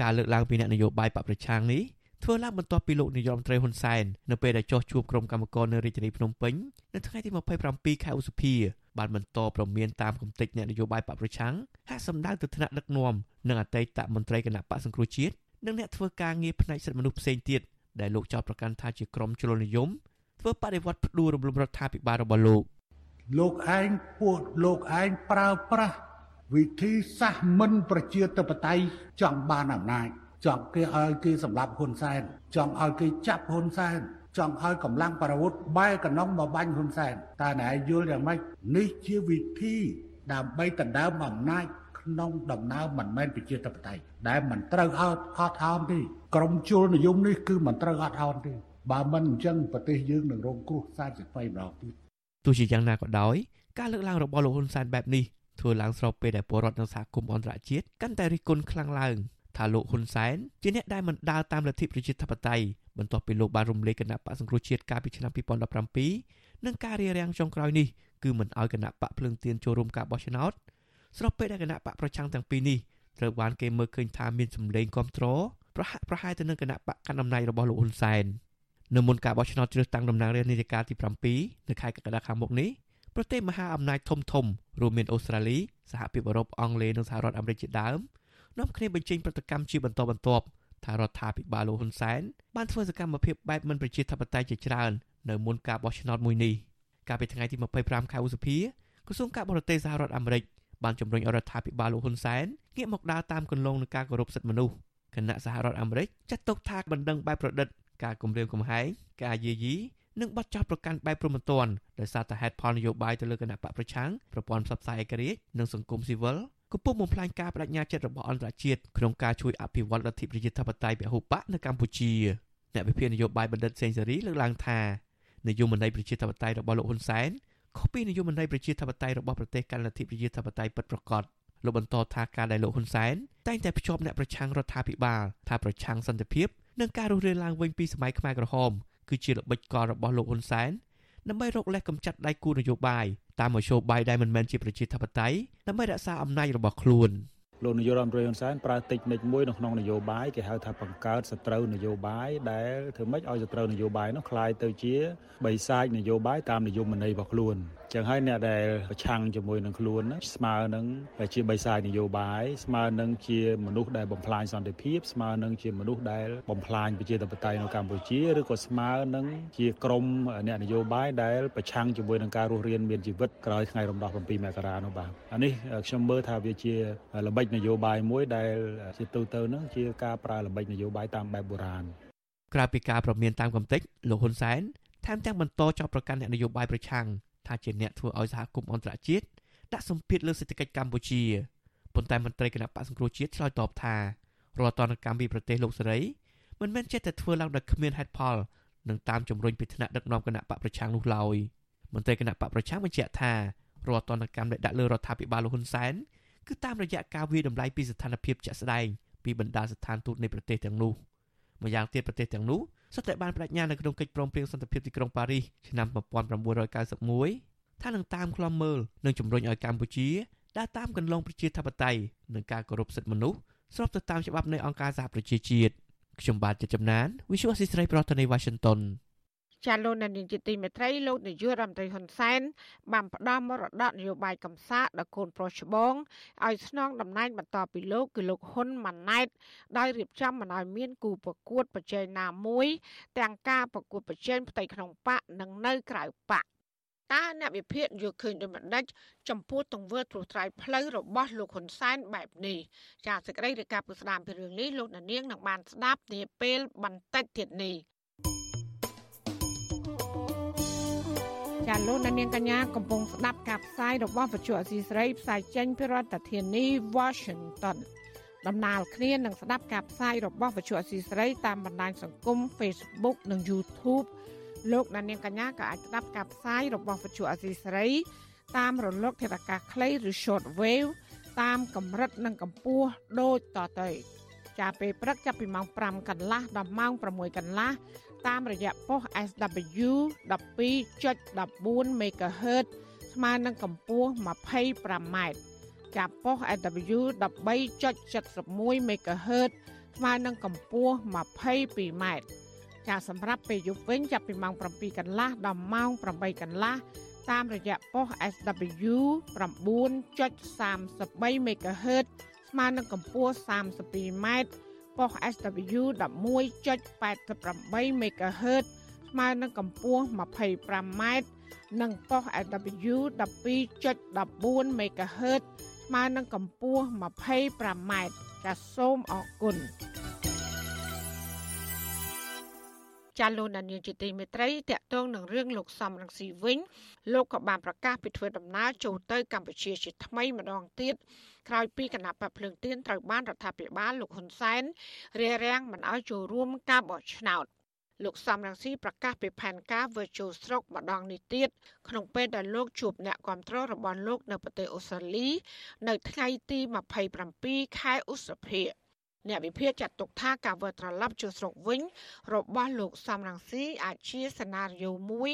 ការលើកឡើងពីអ្នកនយោបាយបកប្រឆាំងនេះ ធ្វើឡើងបន្ទាប់ពីលោកនាយរដ្ឋមន្ត្រីហ៊ុនសែននៅពេលដែលចុះជួបក្រុមកម្មការនៅរាជធានីភ្នំពេញនៅថ្ងៃទី27ខែឧសភាបានបន្តប្រមានតាមគំតិចអ្នកនយោបាយបកប្រឆាំងហាក់សម្ដៅទៅថ្នាក់ដឹកនាំនិងអតីតមន្ត្រីគណៈបកសង្គ្រោះជាតិនិងអ្នកធ្វើការងារផ្នែកសិទ្ធិមនុស្សផ្សេងទៀតដែលលោកចោទប្រកាន់ថាជាក្រុមជ្រុលនិយមធ្វើបដិវត្តផ្ដួលរំលំរដ្ឋាភិបាលរបស់លោកលោកឯងពួកលោកឯងប្រើប្រាស់វិធីសាស្ត្រមិនប្រជាធិបតេយ្យចង់បានអំណាច ចង់គេឲ្យគេសម្លាប់ហ៊ុនសែនចង់ឲ្យគេចាប់ហ៊ុនសែនចង់ឲ្យកម្លាំងប្រវត្តិបែកកណ្ដុងមកបាញ់ហ៊ុនសែនតើណែយល់យ៉ាងម៉េចនេះជាវិធីដើម្បីដណ្ដើមអំណាចក្នុងដំណើរមិនមែនប្រជាធិបតេយ្យដែលមិនត្រូវអត់អត់អោនទេក្រមជលនិយមនេះគឺមិនត្រូវអត់អោនទេបើមិនអញ្ចឹងប្រទេសយើងនឹងរងគ្រោះសាជាថ្មីម្ដងទៀតទោះជាយ៉ាងណាក៏ដោយការលើកឡើងរបស់លោកហ៊ុនសែនបែបនេះធ្វើឡើងស្របពេលដែលពលរដ្ឋនៅសហគមន៍អន្តរជាតិកាន់តែរិះគន់ខ្លាំងឡើង ថាលោកហ៊ុនសែនជាអ្នកដែលមិនដើរតាមលទ្ធិប្រជាធិបតេយ្យបន្ទាប់ពីលោកបានរំលែកគណៈបកសង្គ្រោះជាតិកាលពីឆ្នាំ2017និងការរារាំងចុងក្រោយនេះគឺមិនអោយគណៈបកភ្លើងទៀនចូលរួមការបោះឆ្នោតស្របពេលដែលគណៈបកប្រឆាំងទាំងពីរនេះត្រូវបានគេមើលឃើញថាមានសម្លេងគ្រប់គ្រងប្រហាក់ប្រហែលទៅនឹងគណៈបកកណ្ដាលអំណាចរបស់លោកហ៊ុនសែននៅមុនការបោះឆ្នោតជ្រើសតាំងតំណាងរាស្ត្រនាយកាលទី7នៅខែកក្កដាខាងមុខនេះប្រទេសមហាអំណាចធំធំរួមមានអូស្ត្រាលីសហភាពអឺរ៉ុបអង់គ្លេសនិងសហរដ្ឋអាមេរិកជាដើម នាំគ្នាបញ្ចេញប្រតិកម្មជាបន្តបន្ទាប់ថារដ្ឋាភិបាលលោកហ៊ុនសែនបានធ្វើសកម្មភាពបែបមិនប្រជាធិបតេយ្យជាច្រើននៅមុនការបោះឆ្នោតមួយនេះកាលពីថ្ងៃទី25ខែឧសភាក្រសួងការបរទេសសហរដ្ឋអាមេរិកបានជំរុញរដ្ឋាភិបាលលោកហ៊ុនសែនងាកមកដើរតាមគន្លងនៃការគោរពសិទ្ធិមនុស្សគណៈសហរដ្ឋអាមេរិកចាត់ទុកថាបណ្ដឹងបែបប្រឌិតការគម្រាមកំហែងការយាយីនិងបាត់ចោលប្រកាន់បែបព្រមត្តនដោយសារតែហេតុផលនយោបាយទៅលើគណៈបកប្រឆាំងប្រព័ន្ធផ្សព្វផ្សាយឯករាជ្យនិងសង្គមស៊ីវិល កំពុងបំផ្លាញការបដិញ្ញាចិត្តរបស់អន្តរជាតិក្នុងការជួយអភិវឌ្ឍលទ្ធិប្រជាធិបតេយ្យពហុបកនៅកម្ពុជាអ្នកវិភាគនយោបាយបណ្ឌិតសេងសេរីលើកឡើងថានយោបាយប្រជាធិបតេយ្យរបស់លោកហ៊ុនសែនខុសពីនយោបាយប្រជាធិបតេយ្យរបស់ប្រទេសកាន់លទ្ធិប្រជាធិបតេយ្យពិតប្រាកដលោកបន្តថាការដែលលោកហ៊ុនសែនតែងតែភ្ជាប់អ្នកប្រឆាំងរដ្ឋាភិបាលថាប្រឆាំងសន្តិភាពនិងការរស់រានឡើងវិញពីសម័យខ្មែរក្រហមគឺជាល្បិចកលរបស់លោកហ៊ុនសែនដើម្បីរកលេសកម្ចាត់ដៃគូនយោបាយ តាមមធ្យោបាយដែលមិនមែនជាប្រជាធិបតេយ្យដើម្បីរក្សាអំណាចរបស់ខ្លួន លោកនាយករដ្ឋមន្ត្រីហ៊ុនសែនប្រើតិចនិចមួយនៅក្នុងនយោបាយគេហៅថាបង្កើតសត្រូវនយោបាយដែលធ្វើម៉េចឲ្យសត្រូវនយោបាយនោះคล้ายទៅជាបិសាចនយោបាយតាមនយោបាយរបស់ខ្លួនចឹងហើយអ្នកដែលប្រឆាំងជាមួយនឹងខ្លួនស្មើនឹងជាបិសាចនយោបាយស្មើនឹងជាមនុស្សដែលបំផ្លាញសន្តិភាពស្មើនឹងជាមនុស្សដែលបំផ្លាញប្រជាធិបតេយ្យនៅកម្ពុជាឬក៏ស្មើនឹងជាក្រុមអ្នកនយោបាយដែលប្រឆាំងជាមួយនឹងការរស់រានមានជីវិតក្រោយថ្ងៃរំដោះ7មករានោះបាទអានេះខ្ញុំមើលថាវាជាល្បិច នយោបាយមួយដែលជាទូទៅនឹងជាការប្រើល្បិចនយោបាយតាមបែបបុរាណក្រៅពីការប្រមានតាមកំតិចលោកហ៊ុនសែនថែមទាំងបន្តចោទប្រកាន់អ្នកនយោបាយប្រឆាំងថាជាអ្នកធ្វើឲ្យសហគមន៍អន្តរជាតិដាក់សម្ពាធលើសេដ្ឋកិច្ចកម្ពុជាប៉ុន្តែមន្ត្រីគណៈបកសង្គ្រោះជាតិឆ្លើយតបថារាល់តនកម្មពីប្រទេសលោកសេរីមិនមែនចេះតែធ្វើឡើងដោយគ្មានហេតុផលនិងតាមជំរុញពីថ្នាក់ដឹកនាំគណៈបកប្រឆាំងនោះឡើយមន្ត្រីគណៈបកប្រឆាំងបញ្ជាក់ថារាល់តនកម្មដែលដាក់លើរដ្ឋាភិបាលលោកហ៊ុនសែន គឺតាមរយៈការវាយតម្លៃពីស្ថានភាពជាក់ស្ដែងពីបណ្ដាស្ថានទូតនៃប្រទេសទាំងនោះម្យ៉ាងទៀតប្រទេសទាំងនោះសុទ្ធតែបានបដិញ្ញានៅក្នុងកិច្ចព្រមព្រៀងសន្តិភាពទីក្រុងប៉ារីសឆ្នាំ1991ថានឹងតាមឃ្លាំមើលនិងជំរុញឲ្យកម្ពុជាដើរតាមគន្លងប្រជាធិបតេយ្យនិងការគោរពសិទ្ធិមនុស្សស្របទៅតាមច្បាប់នៃអង្គការសហប្រជាជាតិខ្ញុំបាទជាចំណាន Visual Assisray ប្រធានាទី Washington ចាលោកនាយកទីមេត្រីលោកនាយករដ្ឋមន្ត្រីហ៊ុនសែនបានផ្ដល់មរតកនយោបាយកំសាកដល់កូនប្រុសច្បងឲ្យស្នងតំណែងបន្តពីលោកគឺលោកហ៊ុនម៉ាណែតដោយរៀបចំមិនឲ្យមានគូប្រកួតប្រជែងណាមួយ ទាំងការប្រកួតប្រជែងផ្ទៃក្នុងបកនិងនៅក្រៅបកតើអ្នកវិភាគយល់ឃើញដូចម្ដេចចំពោះទង្វើត្រួសត្រាយផ្លូវរបស់លោកហ៊ុនសែនបែបនេះចាសសេចក្តីរាយការណ៍ពីស្ដាមពីរឿងនេះលោកនាងនឹងបានស្ដាប់នាពេលបន្តិចទៀតនេះ ចាលោកនាងកញ្ញាកំពុងស្ដាប់ការផ្សាយរបស់វិទ្យុអសីស្រីផ្សាយចេញពីរដ្ឋធានី Washington ដំណើរគ្នានឹងស្ដាប់ការផ្សាយរបស់វិទ្យុអសីស្រីតាមបណ្ដាញសង្គម Facebook និង YouTube លោកអ្នកនាងកញ្ញាក៏អាចស្ដាប់ការផ្សាយរបស់វិទ្យុអសីស្រីតាមរលកធាតុអាកាសខ្លីឬ short wave តាមកម្រិតនិងកម្ពស់ដូចតទៅចាប់ពេលព្រឹកចាប់ពីម៉ោង5កន្លះដល់ម៉ោង6កន្លះ តាមរយៈប៉ុស SW 12.14 MHz ស្មើនឹងកម្ពស់ 25m ចាប់ប៉ុស SW 13.71 MHz ស្មើនឹងកម្ពស់ 22m ចាសម្រាប់ពេលយប់វិញចាប់ពីម៉ោង7កន្លះដល់ម៉ោង8កន្លះតាមរយៈប៉ុស SW 9.33 MHz ស្មើនឹងកម្ពស់ 32m ប៉ុស SW 11.88 MHz ស្មើនឹងកម្ពស់ 25m និងប៉ុស SW 12.14 MHz ស្មើនឹងកម្ពស់ 25m ចាសសូមអរគុណចាលោកដានៀងជាទីមេត្រីតកតងនឹងរឿងលោកសំរងស៊ីវិញលោកក៏បានប្រកាសពីធ្វើដំណើរចូលទៅកម្ពុជាជាថ្មីម្ដងទៀត ក្រោយពីគណៈបកភ្លើងទៀនត្រូវបានរដ្ឋាភិបាលលោកហ៊ុនសែនរារាំងមិនឲ្យចូលរួមការបោះឆ្នោតលោកសំរងស៊ីប្រកាសពីផែនការវិជុស្រុកម្ដងនេះទៀតក្នុងពេលដែលលោកជួបអ្នកគាំទ្ររបស់លោកនៅប្រទេសអូស្ត្រាលី នៅថ្ងៃទី27ខែឧសភាអ្នកវិភាគចាត់ទុកថាការវិលត្រឡប់ចូលស្រុកវិញ របស់លោកសំរងស៊ីអាចជាសេណារីយ៉ូមួយ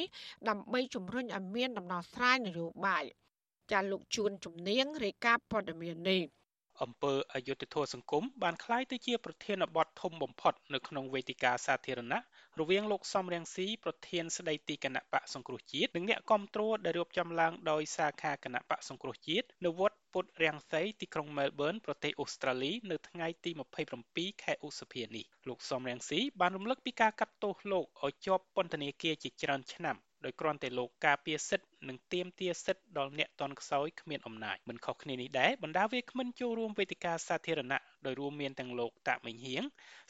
ដើម្បីជំរុញឲ្យមានដំណោះស្រាយនយោបាយ ចាលោកជួនជំនាញរាយការណ៍ព័ត៌មាននេះអង្គើអយុធធម៌សង្គមបានក្លាយទៅជាប្រធានបទធំបំផុតនៅក្នុងវេទិកាសាធារណៈរវាងលោកសំរៀងស៊ីប្រធានស្ដីទីគណៈបកសង្គ្រោះជាតិនិងអ្នកគាំទ្រដែលរៀបចំឡើងដោយសាខាគណៈបកសង្គ្រោះជាតិនៅវត្តពុទ្ធរាំងសីទីក្រុងមែលប៊នប្រទេសអូស្ត្រាលីនៅថ្ងៃទី27ខែឧសភានេះលោកសំរៀងស៊ីបានរំលឹកពីការកាត់ទោសលោកឲ្យជាប់ពន្ធនាគារជាច្រើនឆ្នាំដោយគ្រាន់តែលោកការពារសិទ្ធិ និងទាមទារសិទ្ធិដល់អ្នកតន់ខ្សោយគ្មានអំណាចមិនខុសគ្នានេះដែរបណ្ដាវាគ្មិនចូលរួមវេទិកាសាធារណៈដោយរួមមានទាំងលោកតាក់មិញហៀង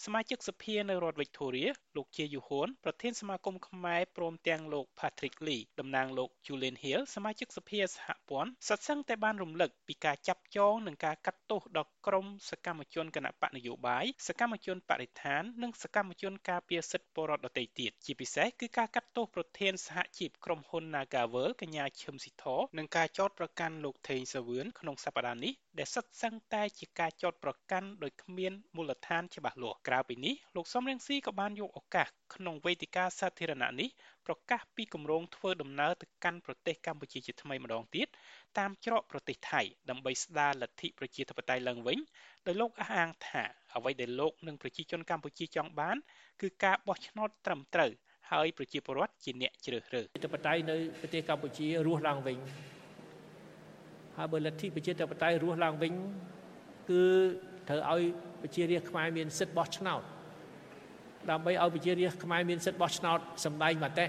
សមាជិកសភានៅរដ្ឋ Victoria លោកជាយូហួនប្រធានសមាគមខ្មែរព្រមទាំងលោក Patrick Lee តំណាងលោក Julian Hill សមាជិកសភាសហព័ន្ធសិតសឹងតែបានរំលឹកពីការចាប់ចងនិងការកាត់ទោសដល់ក្រុមសកម្មជនគណបកនយោបាយសកម្មជនបរិស្ថាន និងសកម្មជនការពារសិទ្ធិពលរដ្ឋដទៃទៀតជាពិសេសគឺការកាត់ទោសប្រធានសហជីពក្រុមហ៊ុន Nagavel កញ្ញាឈឹមស៊ីធនិងការចោទប្រកាន់លោកថេងសាវឿនក្នុងសប្តាហ៍នេះដែលសិតសឹងតែជាការចោទប្រកាន់ដោយគ្មានមូលដ្ឋានច្បាស់លាស់ក្រៅពីនេះលោកសំរងស៊ីក៏បានយកឱកាសក្នុងវេទិកាសាធារណៈនេះប្រកាសពីគម្រោងធ្វើដំណើរទៅកាន់ប្រទេសកម្ពុជាជាថ្មីម្ដងទៀតតាមច្រកប្រទេសថៃដើម្បីស្ដារលទ្ធិប្រជាធិបតេយ្យឡើងវិញដោយលោកអះអាងថាអ្វីដែលលោកនិងប្រជាជនកម្ពុជាចង់បាន គឺការបោះឆ្នោតត្រឹមត្រូវ ហើយប្រជាពលរដ្ឋជាអ្នកជ្រើសរើសធិបតេយ្យនៅប្រទេសកម្ពុជារស់ឡើងវិញហើយបើលទ្ធិប្រជាធិបតេយ្យរស់ឡើងវិញគឺត្រូវឲ្យប្រជារាស្ត្រខ្មែរមានសិទ្ធិបោះឆ្នោតដើម្បីឲ្យប្រជារាស្ត្រខ្មែរមានសិទ្ធិបោះឆ្នោតសម្ដែងមតិ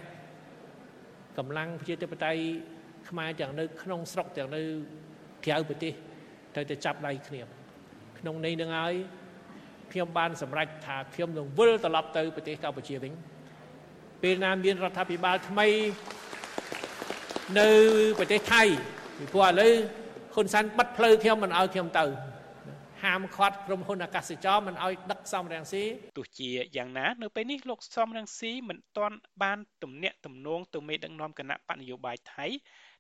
កម្លាំងប្រជាធិបតេយ្យខ្មែរទាំងនៅក្នុងស្រុកទាំងនៅក្រៅប្រទេសត្រូវតែចាប់ដៃគ្នាក្នុងន័យនឹងហើយខ្ញុំបានសម្រេចថាខ្ញុំនឹងវិលត្រឡប់ទៅប្រទេសកម្ពុជាវិញ ពេលណាមានរដ្ឋាភិបាលថ្មីនៅប្រទេសថៃពីព្រោះឥឡូវហ៊ុនសែនបិទផ្លូវខ្ញុំមិនឲ្យខ្ញុំទៅហហាមឃាត់ក្រុមហ៊ុនអាកាសចរមិនឲ្យដឹកសំរាំងស៊ីទោះជាយ៉ាងណានៅពេលនេះលោកសំរាំងស៊ីមិនទាន់បានទំនាក់ទំនងទៅមេដឹកនាំគណៈបកនយោបាយថៃ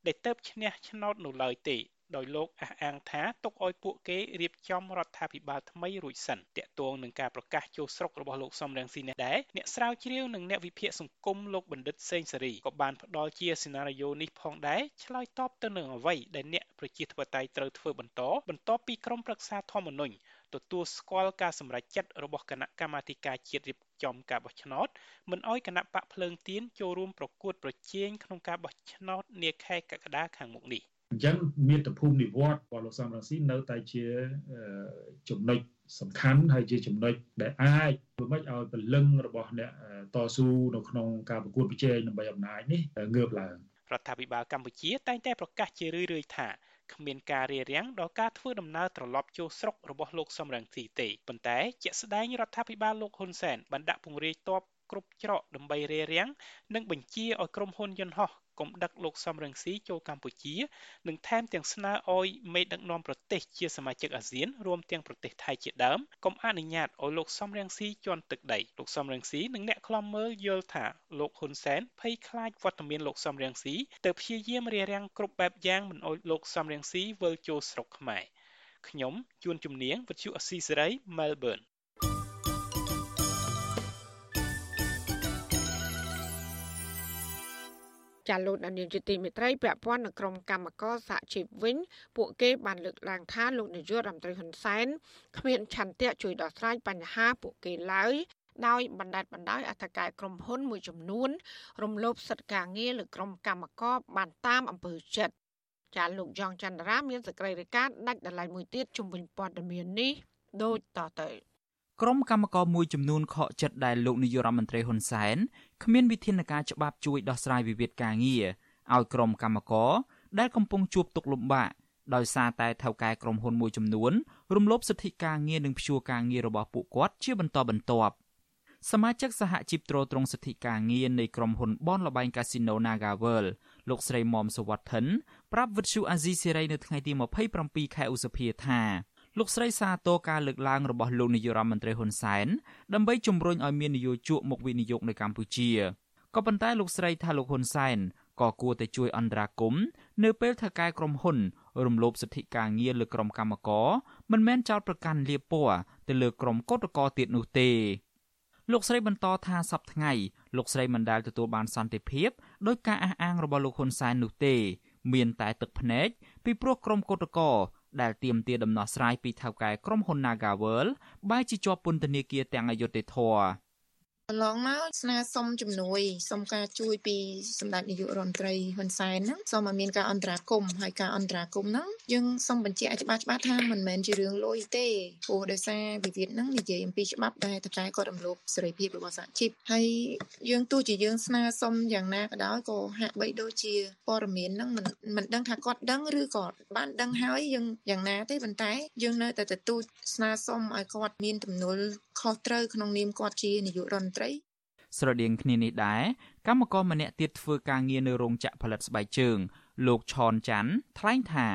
ដែលទៅឈ្នះឆ្នោតនៅឡើយទេ ដោយលោកអះអាងថាទុកឲ្យពួកគេរៀបចំរដ្ឋាភិបាលថ្មីរួចសិនតាក់ទងនឹងការប្រកាសចូលស្រុករបស់លោកសំរងស៊ីនេះដែរអ្នកស្រាវជ្រាវនិងអ្នកវិភាគសង្គមលោកបណ្ឌិតសេងសេរីក៏បានផ្ដល់ជាសេណារីយ៉ូនេះផងដែរឆ្លើយតបទៅនឹងអ្វីដែលអ្នកប្រជាធិបតេយ្យត្រូវធ្វើបន្តបន្ទាប់ពីក្រុមប្រឹក្សាធម្មនុញ្ញទទួលស្គាល់ការសម្រេចចិត្តរបស់គណៈកម្មាធិការជាតិរៀបចំការបោះឆ្នោតមិនអោយគណៈបកភ្លើងទៀនចូលរួមប្រកួតប្រជែងក្នុងការបោះឆ្នោតនាខែកក្កដាខាងមុខនេះ អញ្ចឹងមាតុភូមិនិវត្តរបស់លោកសំរងស៊ីនៅតែជាចំណុចសំខាន់ហើយជាចំណុចដែលអាចធ្វើម៉េចឲ្យពលឹងរបស់អ្នកតស៊ូនៅក្នុងការប្រកួតប្រជែងដើម្បីអំណាចនេះងើបឡើងរដ្ឋាភិបាលកម្ពុជា តែងតែប្រកាសជារឿយៗថាគ្មានការរារាំងដល់ការធ្វើដំណើរត្រឡប់ចូលស្រុករបស់លោកសំរងស៊ីទេប៉ុន្តែជាក់ស្ដែងរដ្ឋាភិបាលលោកហ៊ុនសែនបានដាក់ពង្រាយទ័ពគ្រប់ច្រកដើម្បីរារាំងនិងបញ្ជាឲ្យក្រុមហ៊ុនយន្តហោះកុំដឹកលោកសំរងស៊ីចូលកម្ពុជា និងថែមទាំងស្នើឲ្យមេដឹកនាំប្រទេសជាសមាជិកអាស៊ានរួមទាំងប្រទេសថៃជាដើមកុំអនុញ្ញាតឲ្យលោកសំរងស៊ីជន់ទឹកដីលោកសំរងស៊ីនិងអ្នកខ្លំមើលយល់ថាលោកហ៊ុនសែនភ័យខ្លាចវត្តមានលោកសំរងស៊ីទៅព្យាយាមរារាំងគ្រប់បែបយ៉ាងមិនឲ្យលោកសំរងស៊ីវិលចូលស្រុកខ្មែរខ្ញុំជួនជំនាញវិទ្យុអស៊ីសេរី Melbourne ចាលោកដានៀងជាទីមេត្រីពាក់ព័ន្ធនឹងក្រុមកម្មករសហជីពវិញ ពួកគេបានលើកឡើងថាលោកនាយករដ្ឋមន្ត្រីហ៊ុនសែនគ្មានឆន្ទៈជួយដោះស្រាយបញ្ហាពួកគេឡើយដោយបណ្ដាច់បណ្ដោយអធិការក្រុមហ៊ុនមួយចំនួន រំលោភសិទ្ធិការងារលើក្រុមកម្មករបានតាមអំពើចិត្តចាលោកយ៉ងច័ន្ទរាមានសេចក្តីរាយការណ៍ដាច់ដライមួយទៀតជំវិញព័ត៌មាននេះដូចតទៅ ក្រុមកម្មករមួយចំនួនខកចិត្តដែលលោកនាយករដ្ឋមន្ត្រីហ៊ុនសែនគ្មានវិធានការច្បាប់ជួយដោះស្រាយវិវាទការងារឲ្យក្រុមកម្មករដែលកំពុងជួបទុក្ខលំបាកដោយសារតែថៅកែក្រុមហ៊ុនមួយចំនួនរំលោភសិទ្ធិការងារនិងព្យួរការងាររបស់ពួកគាត់ជាបន្តបន្ទាប់សមាជិកសហជីពត្រួតត្រងសិទ្ធិការងារនៃក្រុមហ៊ុនបនលបែងកាស៊ីណូ Nagavel លោកស្រីមុំសវត្ថិនប្រាប់វិទ្យុអាស៊ីសេរីនៅថ្ងៃទី27ខែឧសភាថា លោកស្រីសាទរការលើកឡើងរបស់លោកនាយរដ្ឋមន្ត្រីហ៊ុនសែនដើម្បីជំរុញឲ្យមាននយោជកមកវិនិយោគនៅកម្ពុជាក៏ប៉ុន្តែលោកស្រីថាលោកហ៊ុនសែនក៏គួរតែជួយអន្តរាគមន៍នៅពេលថៅកែក្រុមហ៊ុន រំលោភសិទ្ធិការងារលើក្រុមកម្មករមិនមែនចោទប្រកាន់លៀបពណ៌ទៅលើក្រុមកោតក្រទៀតនោះទេលោកស្រីបន្តថាសប្តាហ៍ថ្ងៃលោកស្រីមិនដែលទទួលបានសន្តិភាពដោយការអះអាងរបស់លោកហ៊ុនសែននោះទេ មានតែទឹកភ្នែកពីព្រោះក្រុមកោតក្រ ដែលទាមទារដំណោះស្រាយពីថៅកែក្រុមហ៊ុន Nagaworld បែរជាជាប់ពន្ធនាគារទាំងអយុត្តិធម៌ កន្លងមកស្នើសុំជំនួយសុំការជួយពីសម្ដេចនាយករដ្ឋមន្ត្រីហ៊ុនសែនហ្នឹងសូមឲ្យមានការអន្តរាគមន៍ហើយការអន្តរាគមន៍ហ្នឹងយើងសូមបញ្ជាក់ឲ្យច្បាស់ច្បាស់ថាមិនមែនជារឿងលុយទេព្រោះដោយសារវិវាទហ្នឹងនិយាយអំពីច្បាប់ដែលតតែគាត់រំលោភសេរីភាពរបស់សហជីពហើយយើងទោះជាយើងស្នើសុំយ៉ាងណាក៏ដោយក៏ហាក់បីដូចជាព័ត៌មានហ្នឹងមិនមិនដឹងថាគាត់ដឹងឬក៏បានដឹងហើយយើងយ៉ាងណាទេប៉ុន្តែយើងនៅតែទទូចស្នើសុំឲ្យគាត់មានទំនួលខុសត្រូវក្នុងនាមគាត់ជានាយករដ្ឋមន្ត្រីស្រដៀងគ្នានេះដែរកម្មករម្នាក់ទៀតធ្វើការងារនៅរោងចក្រផលិតស្បែកជើង លោកឆនច័ន្ទថ្លែងថា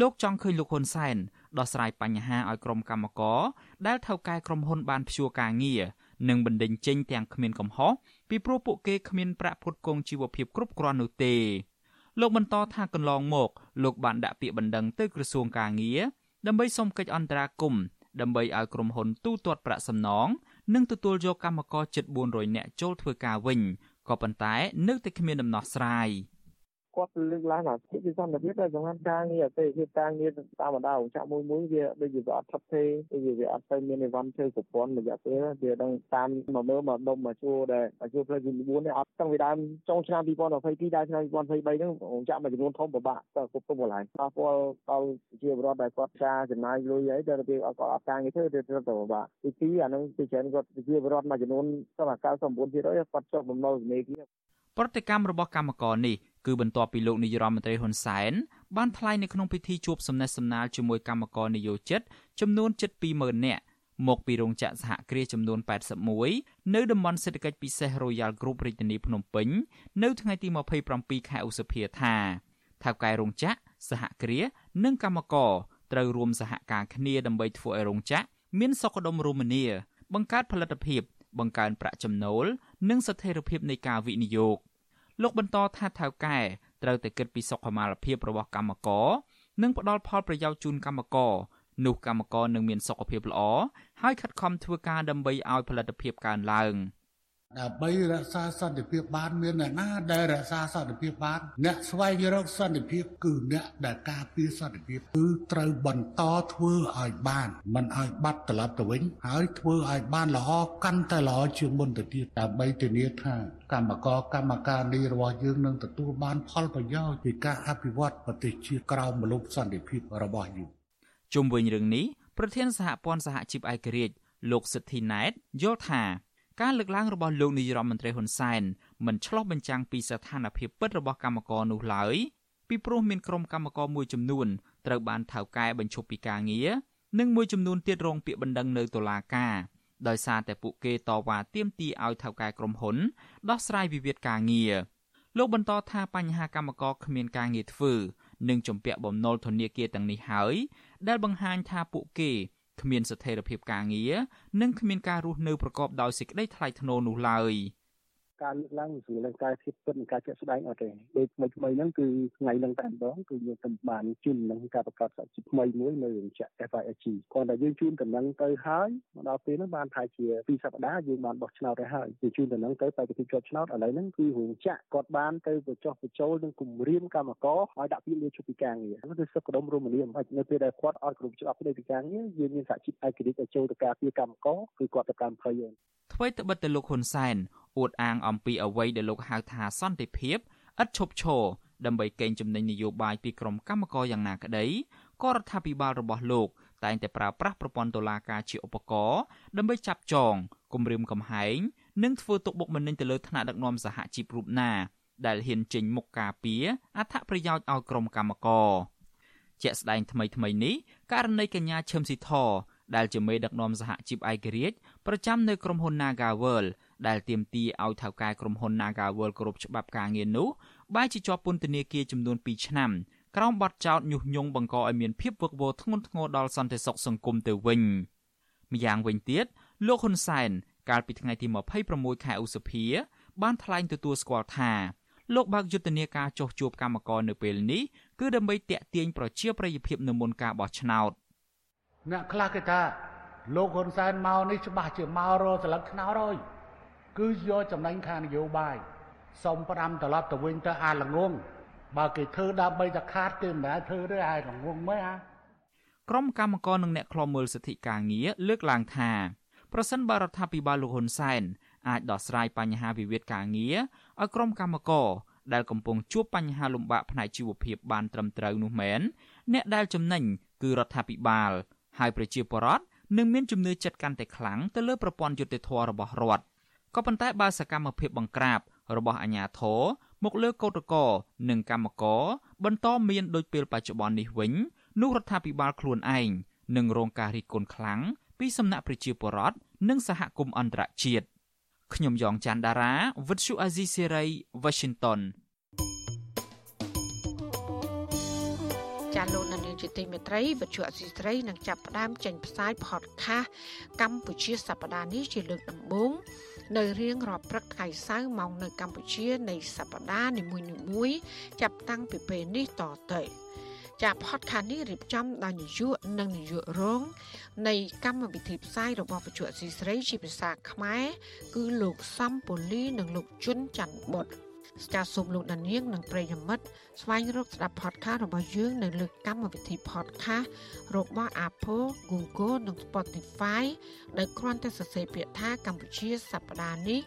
លោកចង់ឃើញលោកហ៊ុនសែនដោះស្រាយបញ្ហាឲ្យក្រុមកម្មករដែលថៅកែក្រុមហ៊ុនបានព្យួរការងារនិងបណ្ដេញចេញទាំងគ្មានកំហុសពីព្រោះពួកគេគ្មានប្រាក់ផ្គត់ផ្គង់ជីវភាពគ្រប់គ្រាន់នោះទេលោកបន្តថាកន្លងមកលោកបានដាក់ពាក្យបណ្ដឹងទៅក្រសួងការងារដើម្បីសុំកិច្ចអន្តរាគមន៍ដើម្បីឲ្យក្រុមហ៊ុនទូទាត់ប្រាក់សំណង និងទទួលយកកម្មករជិត400នាក់ចូលធ្វើការវិញក៏ប៉ុន្តែនៅតែគ្មានដំណោះស្រាយ។ គាត់លើកឡើងថាជាសន្តិភាពដែលសម្រាប់ការងារអតិថិភាពការងារតាមបណ្ដារោងចក្រមួយមួយវាដូចជាវាអត់ថឹកទេដូចជាវាអត់ទៅមានអីវ៉ាន់ធ្វើប្រព័ន្ធរយៈពេលវាដឹងតាមមកមើលមកដុំមកជួរដែលមកជួរផ្លូវទី9នេះអត់តាំងពីដើមចុងឆ្នាំ2022ដល់ឆ្នាំ2023ហ្នឹងរោងចក្រមួយចំនួនធំពិបាកទៅគ្រប់គ្រប់កន្លែងប៉ះពាល់ដល់ជាបរដ្ឋដែលគាត់ការចំណាយលុយអីទៅរបៀបអត់គាត់អត់ការងារធ្វើទៅទៅពិបាកទី2អាហ្នឹងទីច្រើនគាត់ជាបរដ្ឋមួយចំនួនសម្រាប់99%គាត់ចុះបំណុលធនាគារប្រតិកម្មរបស់កម្មករនេះ គឺបន្ទាប់ពីលោកនាយរដ្ឋមន្ត្រីហ៊ុនសែនបានថ្លែងនៅក្នុងពិធីជួបសំណេះសំណាលជាមួយកម្មករនយោជិតចំនួនជិត20000នាក់មកពីរោងចក្រសហគ្រាសចំនួន81នៅតំបន់សេដ្ឋកិច្ចពិសេស Royal Group រាជធានីភ្នំពេញនៅថ្ងៃទី27ខែឧសភាថាថៅកែរោងចក្រសហគ្រាសនិងកម្មករត្រូវរួមសហការគ្នាដើម្បីធ្វើឲ្យរោងចក្រមានសុខដុមរមនាបង្កើតផលិតភាព បង្កើនប្រាក់ចំណូល និងស្ថិរភាពនៃការវិនិយោគ លោកបន្តថាថៅកែត្រូវតែគិតពីសុខុមាលភាពរបស់កម្មករនិងផ្ដល់ផលប្រយោជន៍ជូនកម្មករនោះកម្មករនឹងមានសុខភាពល្អហើយខិតខំធ្វើការដើម្បីឲ្យផលិតភាពកើនឡើង។ ដើម្បីរក្សាសន្តិភាពបានមានអ្នកណាដែលរក្សាសន្តិភាពបាន អ្នកស្វែងរកសន្តិភាពគឺអ្នកដែលការពារសន្តិភាពគឺត្រូវបន្តធ្វើឲ្យបាន មិនឲ្យបាត់ត្រឡប់ទៅវិញ ហើយធ្វើឲ្យបានល្អកាន់តែល្អជាងមុនទៅទៀតដើម្បីធានាថាកម្មករកម្មការនេះរបស់យើងនឹងទទួលបានផលប្រយោជន៍ពីការអភិវឌ្ឍប្រទេសជាតិក្រោមមលុបសន្តិភាពរបស់យើងជុំវិញរឿងនេះប្រធានសហព័ន្ធសហជីពឯករាជ្យលោកសិទ្ធិណែតយល់ថា ការលើកឡើងរបស់លោកនាយរដ្ឋមន្ត្រីហ៊ុនសែនមិនឆ្លោះបញ្ចាំងពីស្ថានភាពពិតរបស់កម្មករនោះឡើយពីព្រោះមានក្រុមកម្មករមួយចំនួនត្រូវបានថៅកែបញ្ឈប់ពីការងារនិងមួយចំនួនទៀតរងពាក្យបណ្ដឹងនៅតុលាការដោយសារតែពួកគេតវ៉ាទាមទារឲ្យថៅកែក្រុមហ៊ុនដោះស្រាយវិវាទការងារលោកបន្តថាបញ្ហាកម្មករគ្មានការងារធ្វើនិងជំពាក់បំណុលធនាគារទាំងនេះហើយដែលបង្ហាញថាពួកគេ គ្មានស្ថិរភាពការងារនិងគ្មានការរស់នៅប្រកបដោយសេចក្តីថ្លៃថ្នូរនោះឡើយ។ ការលើកឡើងពីលើការភាពពិតនិងការជាក់ស្ដែងអត់ទេដូចថ្មីថ្មីហ្នឹងគឺថ្ងៃហ្នឹងតែម្ដងគឺយើងតាមបានជូននឹងការប្រកាសសហជីពថ្មីមួយនៅរោងចក្រ FIG គាត់តែយើងជូនដំណឹងទៅហើយមកដល់ពេលហ្នឹងបានថាជា2សប្តាហ៍យើងបានបោះឆ្នោតទៅហើយយើងជូនដំណឹងទៅបេក្ខភាពជាប់ឆ្នោតឥឡូវហ្នឹងគឺរោងចក្រគាត់បានទៅបញ្ចុះបញ្ចូលនឹងគម្រាមកម្មករឲ្យដាក់ពាក្យលាឈប់ពីការងារហ្នឹងគឺសឹកកដុំរមនាមិននៅពេលដែលគាត់អត់គ្រប់ច្បាប់ស្ដីពីការងារយើងមានសហជីពឯករាជ្យឲ្យចូលទៅការពារកម្មករគឺគាត់ទៅកម្មភ័យហ្នឹងថ្មីត្បិតទៅលោកហ៊ុនសែន អួតអាងអំពីអ្វីដែលលោកហៅថាសន្តិភាពឥតឈប់ឈរដើម្បីកេងចំណេញនយោបាយពីក្រុមកម្មករយ៉ាងណាក្តីក៏រដ្ឋាភិបាលរបស់លោកតែងតែប្រើប្រាស់ប្រព័ន្ធតុលាការជាឧបករណ៍ដើម្បីចាប់ចងគំរាមកំហែងនិងធ្វើទុកបុកម្នេញទៅលើថ្នាក់ដឹកនាំសហជីពរូបណាដែលហ៊ានចេញមុខការពារអត្ថប្រយោជន៍ឲ្យក្រុមកម្មករជាក់ស្ដែងថ្មីថ្មីនេះករណីកញ្ញាឈឹមស៊ីធដែលជាមេដឹកនាំសហជីពឯករាជ្យប្រចាំនៅក្រុមហ៊ុន Nagaworld ដែលទាមទារឲ្យថៅកែក្រុមហ៊ុន Nagaworld គោរពច្បាប់ការងារនោះបែរជាជាប់ពន្ធនាគារចំនួន2ឆ្នាំក្រោមបទចោទញុះញង់បង្កឲ្យមានភាពវឹកវរធ្ងន់ធ្ងរដល់សន្តិសុខសង្គមទៅវិញម្យ៉ាងវិញទៀតលោកហ៊ុនសែនកាលពីថ្ងៃទី26ខែឧសភា បានថ្លែងទទួលស្គាល់ថាលោកបើកយុទ្ធនាការចោះជួបកម្មករនៅពេលនេះគឺដើម្បីតាក់ទាញប្រជាប្រិយភាពនៅមុនការបោះឆ្នោតអ្នកខ្លះគេថាលោកហ៊ុនសែនមកនេះច្បាស់ជាមករស្លឹកថ្នោតហើយ គឺយកចំណេញខាងនយោបាយសុំផ្ដាំត្រឡប់ទៅវិញទៅអាល្ងងបើគេធ្វើដើម្បីតែខាតគេមិនដែលធ្វើទេអាល្ងងមិនអាក្រុមកម្មការនិងអ្នកខ្លាំមើលសិទ្ធិការងារលើកឡើងថាប្រសិនបើរដ្ឋាភិបាលលោកហ៊ុនសែនអាចដោះស្រាយបញ្ហាវិវាទការងារឲ្យក្រុមកម្មការដែលកំពុងជួបបញ្ហាលំបាកផ្នែកជីវភាពបានត្រឹមត្រូវនោះមែនអ្នកដែលចំណេញគឺរដ្ឋាភិបាលហើយប្រជាពលរដ្ឋនឹងមានជំនឿចិត្តកាន់តែខ្លាំងទៅលើប្រព័ន្ធយុត្តិធម៌របស់រដ្ឋ ក៏ប៉ុន្តែបើសកម្មភាពបង្ក្រាបរបស់អាជ្ញាធរមកលើកោតក្រនិងកម្មករបន្តមានដូចពេលបច្ចុប្បន្ននេះវិញនោះរដ្ឋាភិបាលខ្លួនឯងនឹងរងការរិះគន់ខ្លាំងពីសំណាក់ប្រជាពលរដ្ឋនិងសហគមន៍អន្តរជាតិខ្ញុំយ៉ងច័ន្ទដារាវិទ្យុអាស៊ីសេរី Washington ចាលោកនាងជាទីមេត្រីវិទ្យុអសីស្រីនឹងចាប់ផ្ដើមចេញផ្សាយ podcast កម្ពុជាសប្តាហ៍នេះជាលើកដំបូង នៅរៀងរាល់ព្រឹកថ្ងៃសៅរ៍ម៉ោងនៅកម្ពុជានៃសប្តាហ៍នីមួយៗចាប់តាំងពីពេលនេះតទៅចា podcast នេះរៀបចំដោយនាយកនិងនាយករងនៃកម្មវិធីផ្សាយរបស់វិទ្យុអសីស្រីជាភាសាខ្មែរគឺលោកសំពូលីនិងលោកជុនច័ន្ទបុត្រស្ចាសូមលោកដានៀងនិងប្រិយមិត្តស្វែងរកស្ដាប់ podcast របស់យើង នៅលើកម្មវិធី podcast របស់ Apple, Google និង Spotify ដោយគ្រាន់តែសរសេរពាក្យថាកម្ពុជាសប្តាហ៍នេះ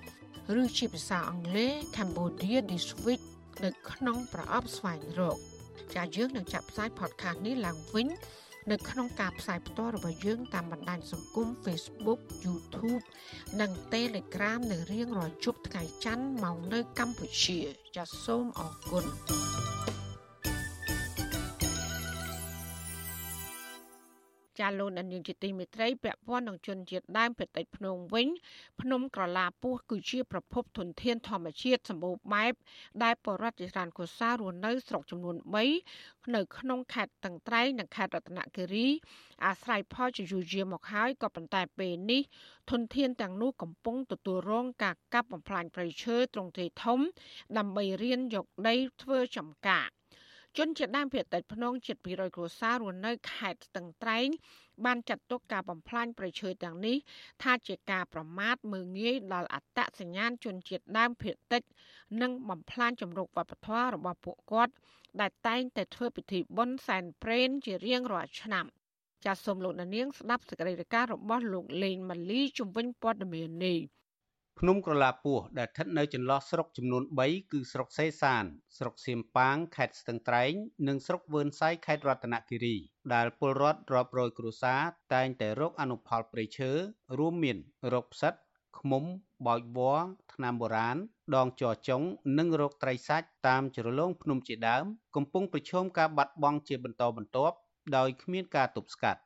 ឬជាភាសាអង់គ្លេស Cambodia this week នៅក្នុងប្រអប់ស្វែងរកចាយើងនឹងចាក់ផ្សាយ podcast នេះឡើងវិញ នៅក្នុងការផ្សាយផ្ទាល់របស់យើងតាមបណ្ដាញសង្គម Facebook YouTube និង Telegram នៅរៀងរាល់យប់ថ្ងៃច័ន្ទម៉ោងនៅកម្ពុជាចាសសូមអរគុណ ចាលោកនាងជាទីមេត្រីពាក់ព័ន្ធនឹងជនជាតិដើមភាគតិចភ្នំវិញ ភ្នំក្រឡាពោះគឺជាប្រភពធនធានធម្មជាតិសម្បូរបែបដែលបរដ្ឋជាច្រើនកុសារស់នៅស្រុកចំនួន3នៅក្នុងខេត្តតឹងត្រែងនិងខេត្តរតនគិរី អាស្រ័យផលជាយូរយារមកហើយក៏ប៉ុន្តែពេលនេះធនធានទាំងនោះកំពុងទទួលរងការកាប់បំផ្លាញព្រៃឈើទ្រង់ទ្រាយធំ ដើម្បីរៀនយកដីធ្វើចំការ ជនជាតិដើមភាគតិចភ្នងជិត200គ្រួសាររស់នៅខេត្តស្ទឹងត្រែង បានចាត់ទុកការបំផ្លាញប្រៃឈើទាំងនេះថាជាការប្រមាថមើលងាយដល់អត្តសញ្ញាណជនជាតិដើមភាគតិច និងបំផ្លាញចម្រុះវប្បធម៌របស់ពួកគាត់ ដែលតែងតែធ្វើពិធីបុណ្យសែនព្រេនជារៀងរាល់ឆ្នាំចាសសូមលោកនាងស្ដាប់សេចក្តីរាយការណ៍របស់លោកលេងម៉ាលីជំវិញព័ត៌មាននេះ ភ្នំក្រឡាពោះដែលស្ថិតនៅចន្លោះស្រុកចំនួន3គឺស្រុកសេសាន ស្រុកសៀមប៉ាងខេត្តស្ទឹងត្រែង និងស្រុកវឿនសៃខេត្តរតនគិរី ដែលពលរដ្ឋរាប់រយគ្រួសារតែងតែរកអនុផលព្រៃឈើរួមមានរោគផ្សិតឃ្មុំបោចវល្លិថ្នាំបុរាណដងចរចុង និងរោគត្រីសាច់តាមជ្រលងភ្នំជាដើម កំពុងប្រឈមការបាត់បង់ជាបន្តបន្ទាប់ដោយគ្មានការទប់ស្កាត់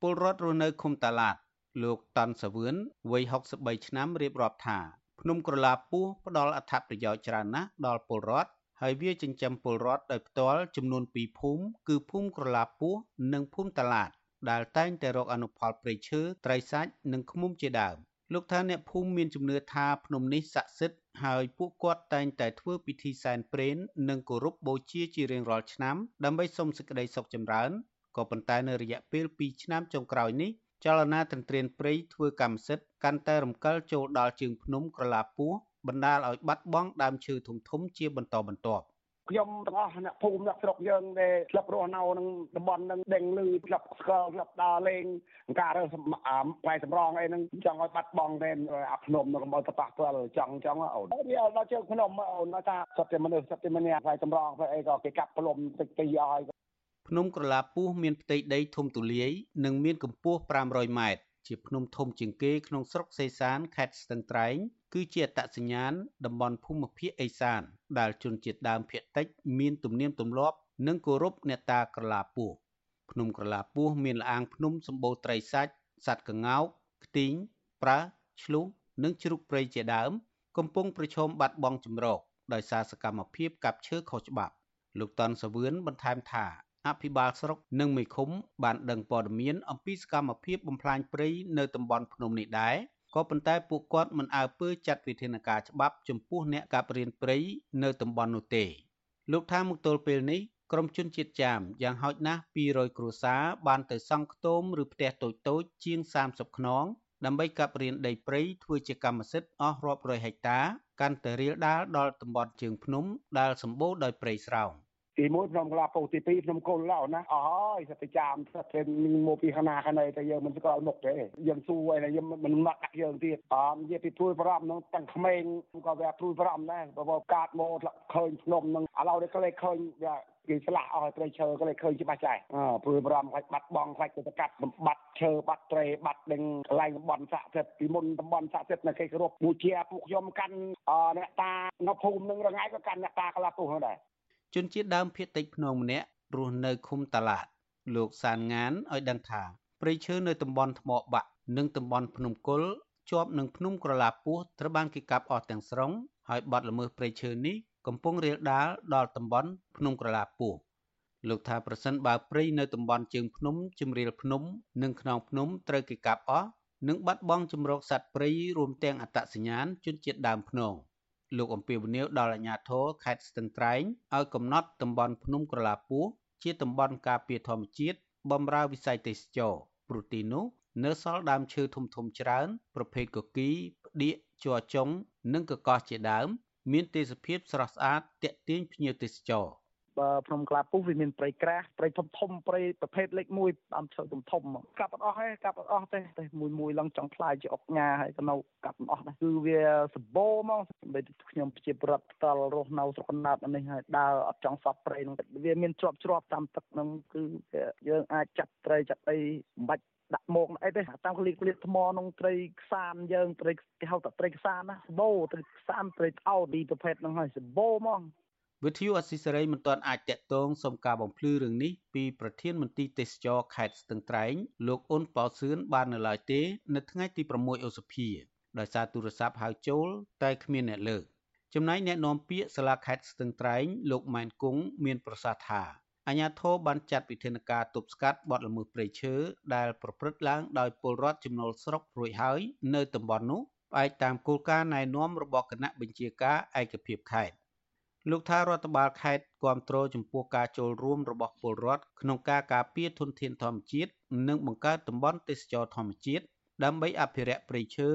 ពលរដ្ឋរស់នៅឃុំតាឡាត លោកតាន់សាវឿនវ័យ63ឆ្នាំរៀបរាប់ថាភ្នំក្រឡាពស់ផ្ដល់អត្ថប្រយោជន៍ច្រើនណាស់ដល់ពលរដ្ឋហើយវាចិញ្ចឹមពលរដ្ឋដោយផ្ទាល់ចំនួន2ភូមិគឺភូមិក្រឡាពស់និងភូមិតាឡាតដែលតែងតែរកអនុផលព្រៃឈើត្រីសាច់និងឃ្មុំជាដើមលោកថាអ្នកភូមិមានជំនឿថាភ្នំនេះស័ក្តិសិទ្ធិហើយពួកគាត់តែងតែធ្វើពិធីសែនព្រេននិងគោរពបូជាជារៀងរាល់ឆ្នាំដើម្បីសុំសេចក្តីសុខចម្រើនក៏ប៉ុន្តែនៅរយៈពេល2ឆ្នាំចុងក្រោយនេះ ចលនាទន្ទ្រានព្រៃធ្វើកម្មសិទ្ធិកាន់តែរំកិលចូលដល់ជើងភ្នំក្រឡាពោះបណ្ដាលឲ្យបាត់បង់ដើមឈើធំធំជាបន្តបន្ទាប់ខ្ញុំទាំងអស់អ្នកភូមិអ្នកស្រុកយើងដែលស្លាប់រស់នៅក្នុងតំបន់នឹងដេងលឺស្លាប់ស្គាល់ស្លាប់ដើរលេងការរើសផ្លែសម្រងអីហ្នឹងចង់ឲ្យបាត់បង់តែអាភ្នំនឹងមកទៅប៉ះពាល់ចង់ចង់អូនវាដល់ជើងភ្នំអូនថាសត្វតែមនុស្សសត្វតែម្នាក់ផ្លែសម្រងផ្លែអីក៏គេកាប់ផ្លុំតិចទីឲ្យ ភ្នំក្រឡាពោះមានផ្ទៃដីធំទូលាយនិងមានកម្ពស់500ម៉ែត្រជាភ្នំធំជាងគេក្នុងស្រុកសេសានខេត្តស្ទឹងត្រែងគឺជាអត្តសញ្ញាណតំបន់ភូមិភាគឦសាន ដែលជនជាតិដើមភាគតិច មានទំនៀមទម្លាប់និងគោរពអ្នកតាក្រឡាពោះភ្នំក្រឡាពោះមានលអាងភ្នំសម្បូរត្រីសាច់សត្វក្ងោកខ្ទីងប្រើឆ្លុះនិងជ្រូកព្រៃជាដើម កំពុងប្រឈមបាត់បង់ជំរកដោយសារសកម្មភាពកាប់ឈើខុសច្បាប់លោកតនសាវឿនបន្ថែមថា អភិបាលស្រុកនិងមេឃុំបានដឹងព័ត៌មានអំពីសកម្មភាពបំផ្លាញព្រៃនៅតំបន់ភ្នំនេះដែរក៏ប៉ុន្តែពួកគាត់មិនអើពើចាត់វិធានការច្បាប់ចំពោះអ្នកកាប់រៀនព្រៃនៅតំបន់នោះទេលោកថាមកទល់ពេលនេះក្រុមជនជាតិចាមយ៉ាងហោចណាស់200គ្រួសារបានទៅសង់ខ្ទមឬផ្ទះតូចតូចជាង30ខ្នងដើម្បីកាប់រៀនដីព្រៃធ្វើជាកម្មសិទ្ធិអស់រាប់រយហិកតា កាន់តែរៀលដាលដល់តំបន់ជើងភ្នំដែលសម្បូរដោយព្រៃស្រោង។ ទី1ក្នុងក្លាពោទី2ក្នុងគុលឡោណាអស់ហើយសិតចាំសិតពេលមកពីខាងណាខាងណីតែយើងមិនស្គាល់មុខទេយើងសួរអីយើងមិនមកដាក់យើងទៀតអមនិយាយពីព្រួយប្រំនឹងទាំងក្មេងក៏វាព្រួយប្រំដែរបើកាតមកឃើញភ្នំនឹងឥឡូវនេះក៏លេឃើញវាគេឆ្លាស់អស់ត្រីឈើក៏លេឃើញច្បាស់ចាស់អើព្រួយប្រំខ្លាច់បាត់បងខ្លាច់ទៅកាត់បំបត្តិឈើបាត់ត្រីបាត់នឹងកន្លែងតំបន់ស័ក្តិសិទ្ធពីមុនតំបន់ស័ក្តិសិទ្ធនៅគេគោរពពូជាពួកខ្ញុំកាន់អ្នកតានៅភូមិនឹងរងាយក៏កាន់អ្នកតាក្លាពុះដែរ ជនជាតិដើមភាគតិចភ្នងម្នាក់រស់នៅឃុំតាឡាត លោកសានងានឲ្យដឹងថាព្រៃឈើនៅតំបន់ថ្មបាក់និងតំបន់ភ្នំគុលជាប់នឹងភ្នំក្រឡាពោះត្រូវបានគេកាប់អស់ទាំងស្រុងហើយបាត់ល្មើសព្រៃឈើនេះកំពុងរាលដាលដល់តំបន់ភ្នំក្រឡាពោះលោកថាប្រសិនបើព្រៃនៅតំបន់ជើងភ្នំជំរាលភ្នំ និងខ្នងភ្នំត្រូវគេកាប់អស់នឹងបាត់បង់ជំរកសត្វព្រៃរួមទាំងអត្តសញ្ញាណជនជាតិដើមភ្នង។ លោកអំពីវនីវដល់អាជ្ញាធរខេត្តស្ទឹងត្រែងឲ្យកំណត់តំបន់ភ្នំក្រឡាពោះជាតំបន់ការពារធម្មជាតិបំរើវិស័យទេសចរព្រោះទីនោះនៅសល់ដើមឈើធំធំច្រើន ប្រភេទកគីផ្ដៀកជ័រចុង និងកកោះជាដើម មានទេសភាពស្រស់ស្អាតទាក់ទាញភ្ញៀវទេសចរ ភ្នំក្លាពុះវាមានព្រៃក្រាស់ព្រៃធំធំព្រៃប្រភេទលេខ1ដើមឈើធំធំកាប់អត់អស់ទេកាប់អត់អស់ទេតែមួយមួយឡើងចង់ខ្លាយជាអុកញ៉ាហើយក៏នៅកាប់អត់ដែរគឺវាសម្បូរហ្មងបីខ្ញុំជាប្រដ្ឋផ្ទាល់រស់នៅស្រុកកណ្ដាប់នេះហើយដើរអត់ចង់សពព្រៃនោះវាមានជ្រប់ជ្រាប់តាមទឹកហ្នឹងគឺយើងអាចចាប់ត្រីចាប់អីមិនបាច់ដាក់មកអីទេតាមក្លៀកក្លៀកថ្មក្នុងត្រីខ្សានយើងត្រីគេហៅថាត្រីខ្សានណាសម្បូរត្រីខ្សានត្រីអោឌីប្រភេទហ្នឹងហើយសម្បូរហ្មង វិទ្យុអស៊ីសេរីមិនទាន់អាចតាក់ទងសុំការបំភ្លឺរឿងនេះពីប្រធានមន្ទីរទេសចរខេត្តស្ទឹងត្រែងលោកអ៊ុនប៉ោសឿនបាននៅឡើយទេ នៅថ្ងៃទី6ឧសភាដោយសារទូរស័ព្ទហៅចូលតែគ្មានអ្នកលើកចំណែកអ្នកនាំពាក្យសាលាខេត្តស្ទឹងត្រែងលោកម៉ែនគង់មានប្រសាសន៍ថាអាញាធរបានចាត់វិធានការទប់ស្កាត់បទល្មើសព្រៃឈើដែលប្រព្រឹត្តឡើងដោយពលរដ្ឋចំណូលស្រុករួចហើយនៅតំបន់នោះផ្អែកតាមគោលការណ៍ណែនាំរបស់គណៈបញ្ជាការឯកភាពខេត្ត លោកថារដ្ឋបាលខេត្តគ្រប់គ្រងចំពោះការចូលរួមរបស់ពលរដ្ឋក្នុងការការពារធនធានធម្មជាតិនិងបង្កើតតំបន់ទេសចរធម្មជាតិដើម្បីអភិរក្សព្រៃឈើ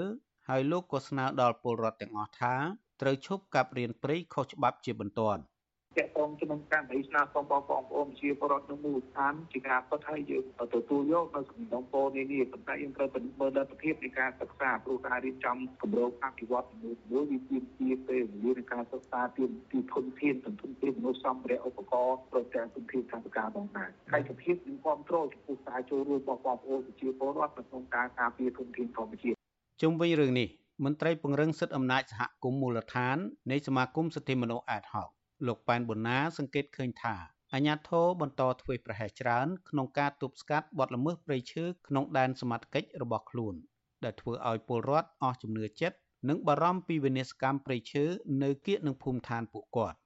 ហើយលោកក៏ស្នើដល់ពលរដ្ឋទាំងអស់ថាត្រូវឈប់កាប់រានព្រៃខុសច្បាប់ជាបន្ទាន់។ តកតងជាមួយកម្មវិធីស្នើសុំបងប្អូនជាពលរដ្ឋនៅមូលដ្ឋានជាការពិតហើយយើងទទួលយកនៅសំណុំពរនេះនេះប៉ុន្តែយើងត្រូវពិនិត្យមើលលទ្ធភាពនៃការសិក្សាព្រោះការរៀបចំគម្រោងអភិវឌ្ឍន៍មួយមួយវាទាមទារពេលវេលានៃការសិក្សាទាមទារធនធានទន្ទឹមទារមនុស្សសម្ភារៈឧបករណ៍ប្រទាំងទន្ធានកម្មការផងដែរហើយសភាពនិងគ្រប់គ្រងចំពោះការចូលរួមរបស់បងប្អូនជាពលរដ្ឋក្នុងការការពារធនធានធម្មជាតិជុំវិញរឿងនេះមន្ត្រីពង្រឹងសិទ្ធិអំណាចសហគមន៍មូលដ្ឋាននៃសមាគមសិទ្ធិមនុស្សអាតហុក លោកប៉ែនប៊ុនណាសង្កេតឃើញថាអាញាធរបន្តធ្វើប្រហែសច្រើនក្នុងការទប់ស្កាត់បទល្មើសព្រៃឈើក្នុងដែនសមត្ថកិច្ចរបស់ខ្លួន ដែលធ្វើឲ្យពលរដ្ឋអស់ជំនឿចិត្តនិងបារម្ភពីវិនាសកម្មព្រៃឈើនៅគៀកនឹងភូមិឋានពួកគាត់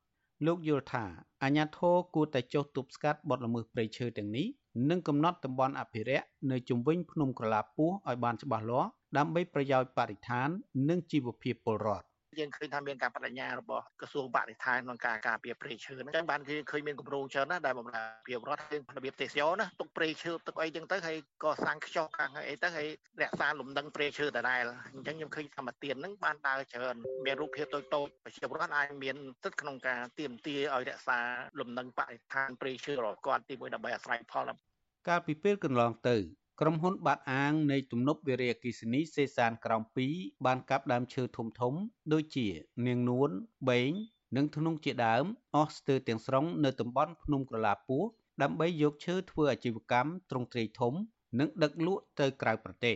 លោកយល់ថាអាញាធរគួរតែចុះទប់ស្កាត់បទល្មើសព្រៃឈើទាំងនេះនិងកំណត់តំបន់អភិរក្សនៅជុំវិញភ្នំក្រឡាពស់ឲ្យបានច្បាស់លាស់ដើម្បីប្រយោជន៍បរិស្ថាន និងជីវភាពពលរដ្ឋ យើងឃើញថាមានការបដិញ្ញារបស់ក្រសួងបរិស្ថានក្នុងការការពារព្រៃឈើហ្នឹងចឹងបានគឺឃើញមានគម្រោងច្រើនណាស់ដែលបម្រើពីរដ្ឋយើងរបៀបទេសចរណាទុកព្រៃឈើទុកអីចឹងទៅហើយកសាងខ្ចោះខាងអីទៅហើយរក្សាលំនឹងព្រៃឈើដដែលអញ្ចឹងខ្ញុំឃើញធម្មទានហ្នឹងបានដើរច្រើនមានរូបភាពតូចតូចប្រជាពលរដ្ឋអាចមានសិទ្ធិក្នុងការទៀមទាឲ្យរក្សាលំនឹងបរិស្ថានព្រៃឈើរបស់គាត់ទីមួយដើម្បីអាស្រ័យផលកាលពីពេលកន្លងទៅ ក្រុមហ៊ុនបាតអាងនៃទំនប់វារីអគ្គិសនីសេសានក្រោម2បានកាប់ដើមឈើធំធំ ដូចជា នាងនួនបេងនិងធ្នង់ជាដើមអស់ស្ទើរទាំងស្រុងនៅតំបន់ភ្នំក្រឡាពស់ដើម្បីយកឈើធ្វើអាជីវកម្មទ្រង់ទ្រាយធំ និងដឹកលក់ទៅក្រៅប្រទេស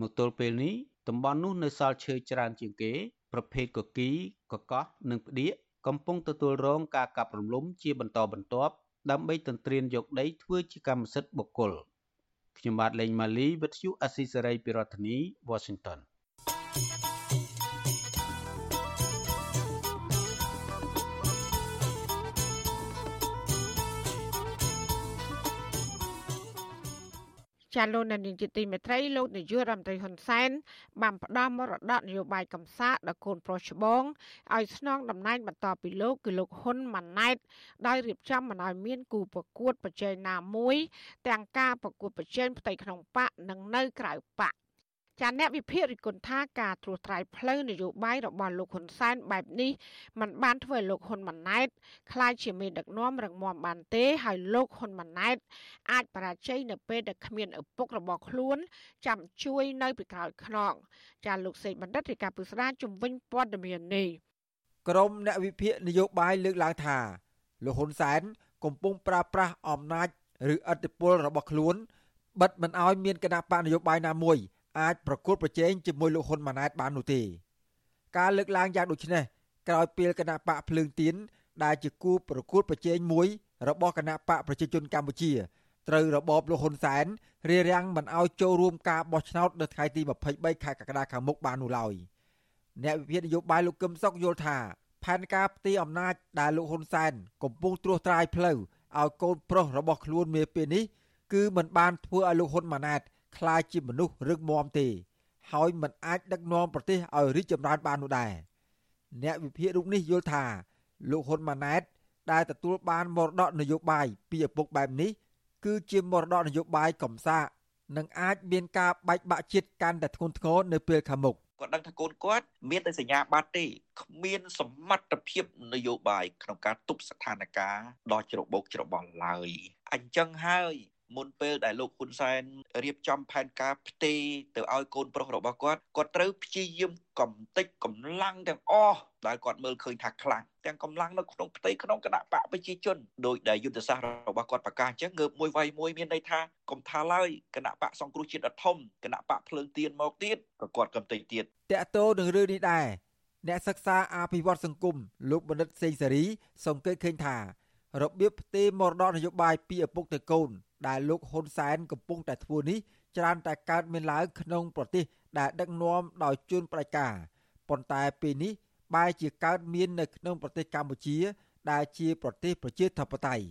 មកទល់ពេលនេះតំបន់នោះនៅសល់ឈើច្រើនជាងគេ ប្រភេទកគីកកោះនិងផ្ដៀកកំពុងទទួលរងការកាប់រំលំជាបន្តបន្ទាប់ដើម្បីទន្ទ្រានយកដីធ្វើជាកម្មសិទ្ធិបុគ្គល។ ខ្ញុំបាទលេងម៉ាលីវិទ្យុអស៊ីសេរីពីរដ្ឋធានី Washington ចាលោកនាយកជាទីមេត្រីលោកនាយករដ្ឋមន្ត្រីហ៊ុនសែនបានផ្ដល់មរតកនយោបាយកំសាកដល់កូនប្រុសច្បងឲ្យស្នងតំណែងបន្តពីលោកគឺលោកហ៊ុនម៉ាណែតដោយរៀបចំមិនឲ្យមានគូប្រកួតប្រជែងណាមួយ ទាំងការប្រកួតប្រជែងផ្ទៃក្នុងបកនិងនៅក្រៅបក ចាអ្នកវិភាគរិះគន់ថាការត្រួសត្រាយផ្លូវនយោបាយរបស់លោកហ៊ុនសែនបែបនេះมันបានធ្វើឲ្យលោកហ៊ុនម៉ាណែតខ្លាចជាមេដឹកនាំរងមាំបានទេហើយលោកហ៊ុនម៉ាណែតអាចបរាជ័យនៅពេលដែលគ្មានឪពុករបស់ខ្លួនចាំជួយនៅពីក្រោយខ្នងចាលោកសេកបណ្ឌិតរាជការពុស្ដាជំវិញព័ត៌មាននេះក្រមអ្នកវិភាគនយោបាយលើកឡើងថាលោកហ៊ុនសែនកំពុងប្រើប្រាស់អំណាចឬឥទ្ធិពលរបស់ខ្លួនបិទមិនឲ្យមានគណៈបកនយោបាយណាមួយ អាចប្រកួតប្រជែងជាមួយលោកហ៊ុនម៉ាណែតបាននោះទេការលើកឡើងយ៉ាងដូចនេះក្រោយពេលគណៈបកភ្លើងទៀនដែលជាគូប្រកួតប្រជែងមួយរបស់គណៈបកប្រជាជនកម្ពុជាត្រូវរបបលោកហ៊ុនសែនរារាំងមិនឲ្យចូលរួមការបោះឆ្នោតនៅថ្ងៃទី23ខែកក្កដាខាងមុខបាននោះឡើយអ្នកវិភាគនយោបាយលោកកឹមសុខយល់ថាផែនការផ្ទេរអំណាចដែលលោកហ៊ុនសែនកំពុងត្រួសត្រាយផ្លូវឲ្យកូនប្រុសរបស់ខ្លួននាពេលនេះគឺមិនបានធ្វើឲ្យលោកហ៊ុនម៉ាណែត คล้ายជាមនុស្សរឹងមាំទេ ហើយមិនអាចដឹកនាំប្រទេសឲ្យរីកចម្រើនបាននោះដែរអ្នកវិភាគរូបនេះយល់ថាលោកហ៊ុនម៉ាណែតដែលទទួលបានមរតកនយោបាយពីឪពុកបែបនេះគឺជាមរតកនយោបាយកំសាកនិងអាចមានការបែកបាក់ជាតិកាន់តែធ្ងន់ធ្ងរនៅពេលខាងមុខគាត់ដឹងថាកូនគាត់មានតែសញ្ញាបត្រទេគ្មានសមត្ថភាពនយោបាយក្នុងការទប់ស្ថានភាពដ៏ច្របូកច្របល់ឡើយអញ្ចឹងហើយ មុនពេលដែលលោកហ៊ុនសែនរៀបចំផែនការផ្ទេរទៅឲ្យកូនប្រុសរបស់គាត់គាត់ត្រូវព្យាយាមកំទេចកម្លាំងទាំងអស់ដែលគាត់មើលឃើញថាខ្លាំងទាំងកម្លាំងនៅក្នុងផ្ទៃក្នុងគណៈបកប្រជាជនដោយដែលយុទ្ធសាស្ត្ររបស់គាត់ប្រកាសអញ្ចឹងងើបមួយវាយមួយមានន័យថាកុំថាឡើយគណៈបកសង្គ្រោះជាតិអធំគណៈបកភ្លើងទៀនមកទៀតក៏គាត់កំទេចទៀតតកតោនឹងរឿងនេះដែរអ្នកសិក្សាអភិវឌ្ឍសង្គមលោកបណ្ឌិតសេងសេរីសង្កេតឃើញថា របៀបផ្ទេរមរតកនយោបាយពីឪពុកទៅកូន ដែលលោកហ៊ុនសែនកំពុងតែធ្វើនេះច្រើនតែកើតមានឡើងក្នុងប្រទេសដែលដឹកនាំដោយជនផ្ដាច់ការប៉ុន្តែពេលនេះបែរជាកើតមាននៅក្នុងប្រទេសកម្ពុជា ដែលជាប្រទេសប្រជាធិបតេយ្យ